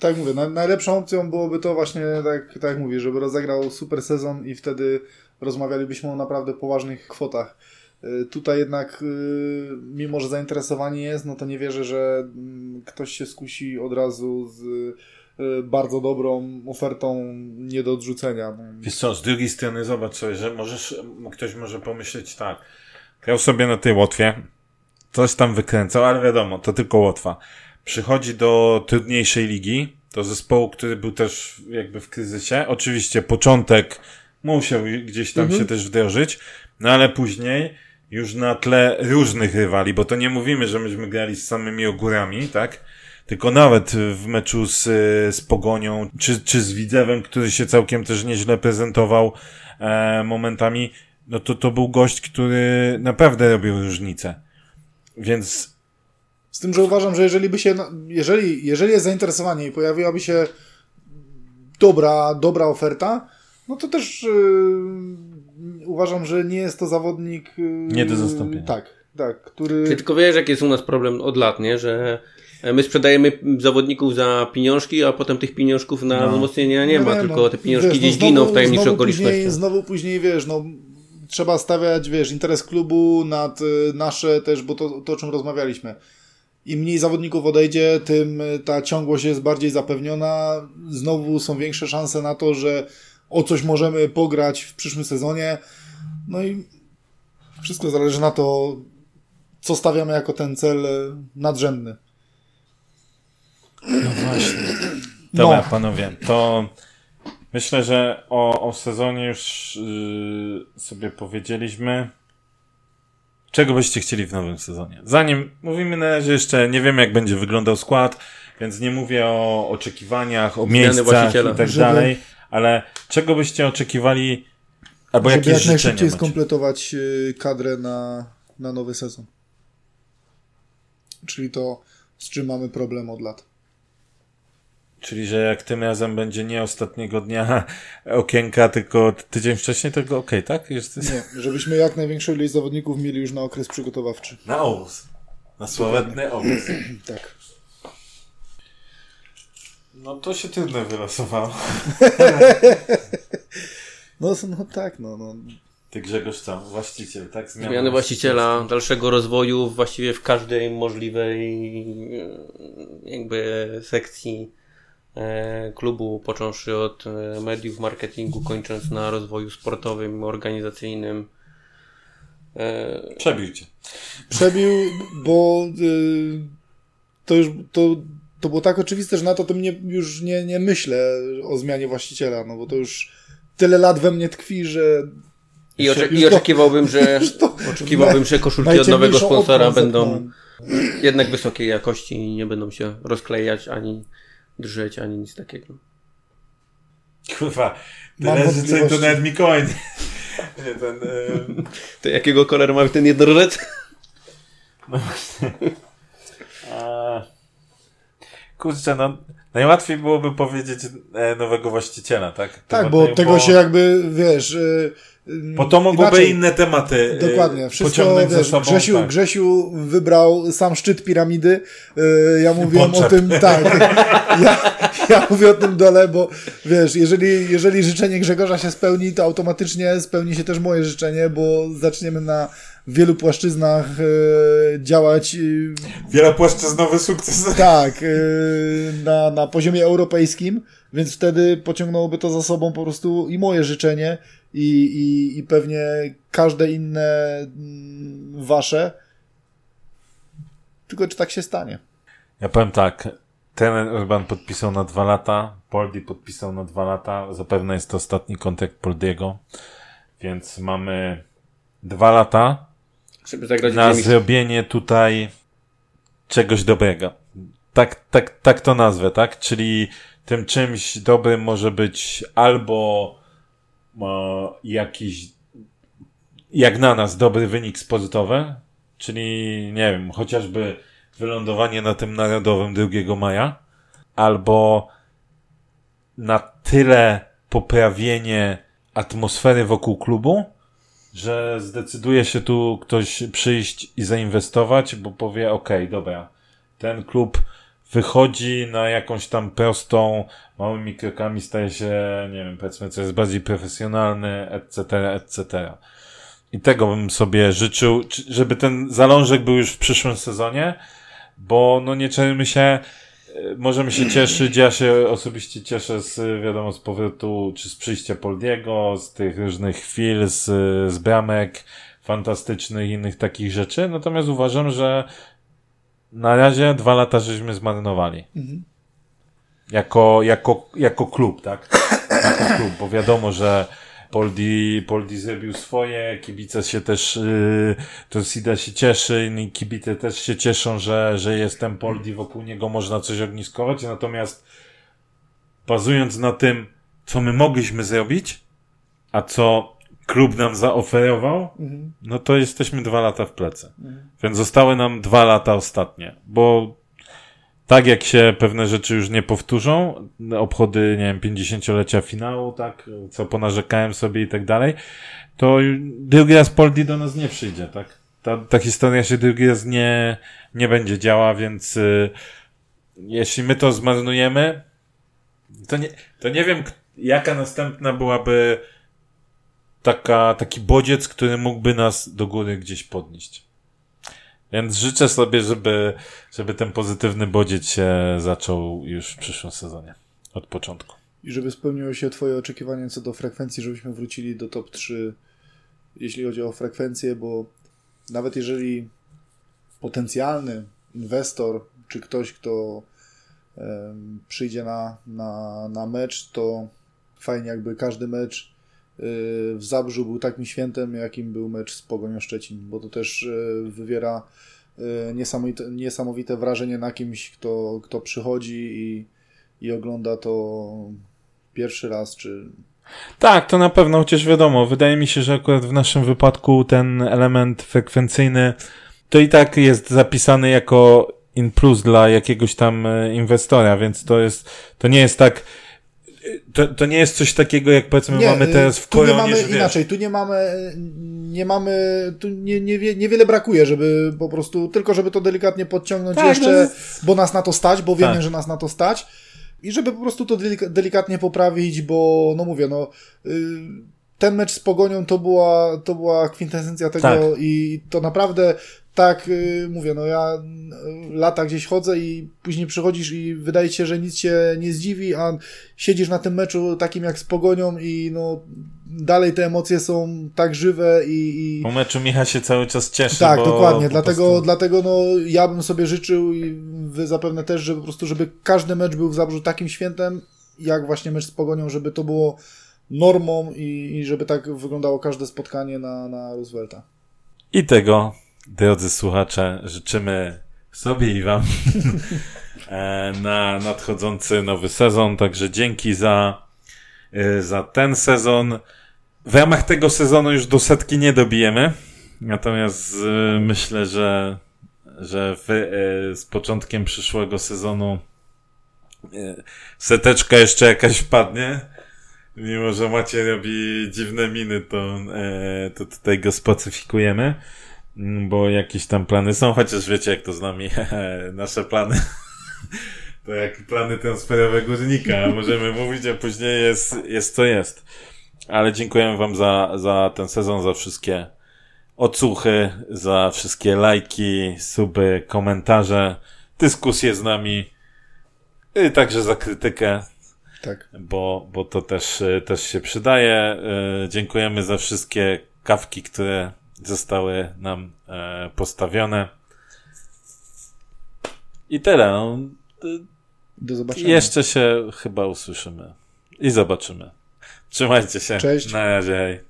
C: tak mówię, na, najlepszą opcją byłoby to właśnie, tak, tak jak mówię, żeby rozegrał super sezon i wtedy rozmawialibyśmy o naprawdę poważnych kwotach. Y, Tutaj jednak, y, mimo że zainteresowanie jest, no to nie wierzę, że mm, ktoś się skusi od razu z y, bardzo dobrą ofertą nie do odrzucenia. No,
A: Wiesz co, z drugiej strony zobacz sobie, że możesz, ktoś może pomyśleć tak, grał sobie na tej Łotwie, coś tam wykręcał, ale wiadomo, to tylko Łotwa. Przychodzi do trudniejszej ligi, do zespołu, który był też jakby w kryzysie. Oczywiście początek musiał gdzieś tam się też wdrożyć, no ale później już na tle różnych rywali, bo to nie mówimy, że myśmy grali z samymi ogórami, tak? Tylko nawet w meczu z, z Pogonią, czy, czy z Widzewem, który się całkiem też nieźle prezentował e, momentami, no to to był gość, który naprawdę robił różnicę. Więc
C: Z tym, że uważam, że jeżeli by się, no, jeżeli, jeżeli jest zainteresowanie i pojawiłaby się dobra, dobra oferta, no to też yy, uważam, że nie jest to zawodnik. Yy,
A: Nie do zastąpienia.
C: Tak, tak, który.
B: Ty tylko wiesz, jaki jest u nas problem od lat, nie? Że my sprzedajemy zawodników za pieniążki, a potem tych pieniążków na
A: No.
B: wzmocnienia nie
C: No
B: ma,
C: wiem,
B: tylko
C: no,
B: te pieniążki
C: wiesz,
B: gdzieś
C: no
B: giną w
C: znowu-
B: tajemniczych
C: znowu później,
B: okolicznościach.
C: znowu później, wiesz, no trzeba stawiać, wiesz, interes klubu nad y, nasze też, bo to, to o czym rozmawialiśmy. Im mniej zawodników odejdzie, tym y, ta ciągłość jest bardziej zapewniona. Znowu są większe szanse na to, że o coś możemy pograć w przyszłym sezonie. No i wszystko zależy na to, co stawiamy jako ten cel y, nadrzędny.
A: No właśnie. Dobra,
C: No.
A: panowie, to myślę, że o, o sezonie już yy, sobie powiedzieliśmy. Czego byście chcieli w nowym sezonie? Zanim mówimy na razie jeszcze, nie wiem jak będzie wyglądał skład, więc nie mówię o oczekiwaniach, o
B: Zmiany
A: miejscach
B: właściciela.
A: i tak
C: Żeby-
A: dalej, ale czego byście oczekiwali, albo
C: Żeby
A: jakie
C: jak najszybciej
A: macie?
C: skompletować y, kadrę na, na nowy sezon. Czyli to, z czym mamy problem od lat.
A: Czyli, że jak tym razem będzie nie ostatniego dnia okienka, tylko tydzień wcześniej, to okej, tak? Jest...
C: Nie, żebyśmy jak największą ilość zawodników mieli już na okres przygotowawczy.
A: Na obóz. Na sławetny obóz.
C: Tak.
A: No to się trudno wylosowało.
C: No, no tak, no, no.
A: Ty Grzegorz co? Właściciel, tak?
B: Zmiany właściciela, dalszego rozwoju właściwie w każdej możliwej e, jakby sekcji klubu, począwszy od e, mediów, marketingu, kończąc na rozwoju sportowym, organizacyjnym. E,
A: Przebił cię.
C: Przebił, bo to już to, to było tak oczywiste, że na to, to mnie już nie, nie myślę o zmianie właściciela, no bo to już tyle lat we mnie tkwi, że
B: I, ocze- i
C: to-
B: oczekiwałbym, że
C: to
B: oczekiwałbym, że koszulki od nowego sponsora będą
C: zepnąłem.
B: jednak wysokiej jakości i nie będą się rozklejać ani drżeć, ani nic takiego.
A: Kurwa. Tyle życzeń to
C: wątpliwości.
A: nawet Mikołaj. nie- Nie, ten...
B: To jakiego koloru ma ten jednorożec?
A: A... kurczę, no, najłatwiej byłoby powiedzieć e, nowego właściciela, tak?
C: Tak, bo, bo tego się jakby, wiesz... E,
A: bo to mogłyby inaczej, inne tematy
C: e, Dokładnie. Wszystko, wiesz, sobą, Grzesiu, tak. Grzesiu wybrał sam szczyt piramidy. E, ja mówiłem o tym, tak. Ja, ja mówię o tym dole, bo wiesz, jeżeli, jeżeli życzenie Grzegorza się spełni, to automatycznie spełni się też moje życzenie, bo zaczniemy na wielu płaszczyznach e, działać.
A: Wielopłaszczyznowy sukces.
C: Tak, na, na poziomie europejskim, więc wtedy pociągnęłoby to za sobą po prostu i moje życzenie, i, i, i pewnie każde inne mm, wasze. Tylko czy tak się stanie?
A: Ja powiem tak. Ten Urban podpisał na dwa lata, Poldi podpisał na dwa lata. Zapewne jest to ostatni kontrakt Poldiego, więc mamy dwa lata na zrobienie tutaj czegoś dobrego. Tak, tak, tak to nazwę, tak? Czyli tym czymś dobrym może być albo e, jakiś, jak na nas, dobry wynik sportowy, czyli, nie wiem, chociażby wylądowanie na tym narodowym 2 maja, albo na tyle poprawienie atmosfery wokół klubu, że zdecyduje się tu ktoś przyjść i zainwestować, bo powie, ok, dobra, ten klub wychodzi na jakąś tam prostą, małymi krokami staje się, nie wiem, powiedzmy, co jest bardziej profesjonalny, etc., etc. I tego bym sobie życzył, żeby ten zalążek był już w przyszłym sezonie, bo no nie czujemy się, możemy się cieszyć, ja się osobiście cieszę z, wiadomo, z powrotu, czy z przyjścia Poldiego, z tych różnych chwil, z, z bramek fantastycznych innych takich rzeczy, natomiast uważam, że na razie dwa lata żeśmy zmarnowali. Mhm. Jako, jako, jako klub, tak? Jako klub, bo wiadomo, że Poldi, Poldi zrobił swoje, kibice się też, yy, to Sida się cieszy, i kibice też się cieszą, że, że jest ten Poldi, wokół niego można coś ogniskować, natomiast bazując na tym, co my mogliśmy zrobić, a co klub nam zaoferował, mhm. no to jesteśmy dwa lata w plecy. Mhm. Więc zostały nam dwa lata ostatnie, bo tak jak się pewne rzeczy już nie powtórzą, obchody, nie wiem, 50-lecia finału, tak, co ponarzekałem sobie i tak dalej, to drugi raz Poldi do nas nie przyjdzie, tak? Ta, ta historia się drugi raz nie, nie będzie działa, więc y, jeśli my to zmarnujemy, to nie, to nie wiem, jaka następna byłaby taka, taki bodziec, który mógłby nas do góry gdzieś podnieść. Więc życzę sobie, żeby, żeby ten pozytywny bodziec się zaczął już w przyszłym sezonie. Od początku.
C: I żeby spełniło się Twoje oczekiwanie co do frekwencji, żebyśmy wrócili do top 3, jeśli chodzi o frekwencję, bo nawet jeżeli potencjalny inwestor, czy ktoś, kto przyjdzie na, na, na mecz, to fajnie jakby każdy mecz w Zabrzu był takim świętem, jakim był mecz z Pogonią Szczecin, bo to też y, wywiera Y, niesamowite, niesamowite wrażenie na kimś, kto, kto przychodzi i, i ogląda to pierwszy raz, czy...
A: Tak, to na pewno, chociaż wiadomo, wydaje mi się, że akurat w naszym wypadku ten element frekwencyjny to i tak jest zapisany jako in plus dla jakiegoś tam e, inwestora, więc to jest, to nie jest tak, to, to nie jest coś takiego, jak powiedzmy nie, mamy teraz w
C: Koronie, tu nie mamy inaczej, tu nie mamy, nie mamy, tu nie, nie, niewiele brakuje, żeby po prostu, tylko żeby to delikatnie podciągnąć tak, jeszcze, no jest... bo nas na to stać, bo wiemy, tak. że nas na to stać i żeby po prostu to delikatnie poprawić, bo no mówię, no y, ten mecz z Pogonią to była, to była kwintesencja tego tak. i to naprawdę tak, y, mówię, no ja y, lata gdzieś chodzę i później przychodzisz i wydaje się, że nic cię nie zdziwi, a siedzisz na tym meczu takim jak z Pogonią i no dalej te emocje są tak żywe i... i...
A: Po meczu Micha się cały czas cieszy,
C: Tak, dokładnie, dlatego, prostu... dlatego no ja bym sobie życzył i wy zapewne też, żeby po prostu, żeby każdy mecz był w Zabrzu takim świętem, jak właśnie mecz z Pogonią, żeby to było normą i, i żeby tak wyglądało każde spotkanie na, na Roosevelta.
A: I tego drodzy słuchacze, życzymy sobie i Wam e, na nadchodzący nowy sezon. Także dzięki za, e, za ten sezon. W ramach tego sezonu już do setki nie dobijemy. Natomiast e, myślę, że, że z początkiem przyszłego sezonu seteczka jeszcze jakaś wpadnie. Mimo, że Macie robi dziwne miny, to, e, to tutaj go spacyfikujemy. Mm, Bo jakieś tam plany są, chociaż wiecie jak to z nami, nasze plany. To jak plany transferowe górnika, możemy mówić, a później jest, jest co jest. Ale dziękujemy wam za, za ten sezon, za wszystkie odsłuchy, za wszystkie lajki, suby, komentarze, dyskusje z nami i także za krytykę,
C: Tak.
A: bo, bo to też, y, też się przydaje. Y, Dziękujemy za wszystkie kawki, które zostały nam e, postawione. I tyle. No.
C: Do zobaczenia.
A: Jeszcze się chyba usłyszymy i zobaczymy. Trzymajcie się.
C: Cześć.
A: Na razie. Hej.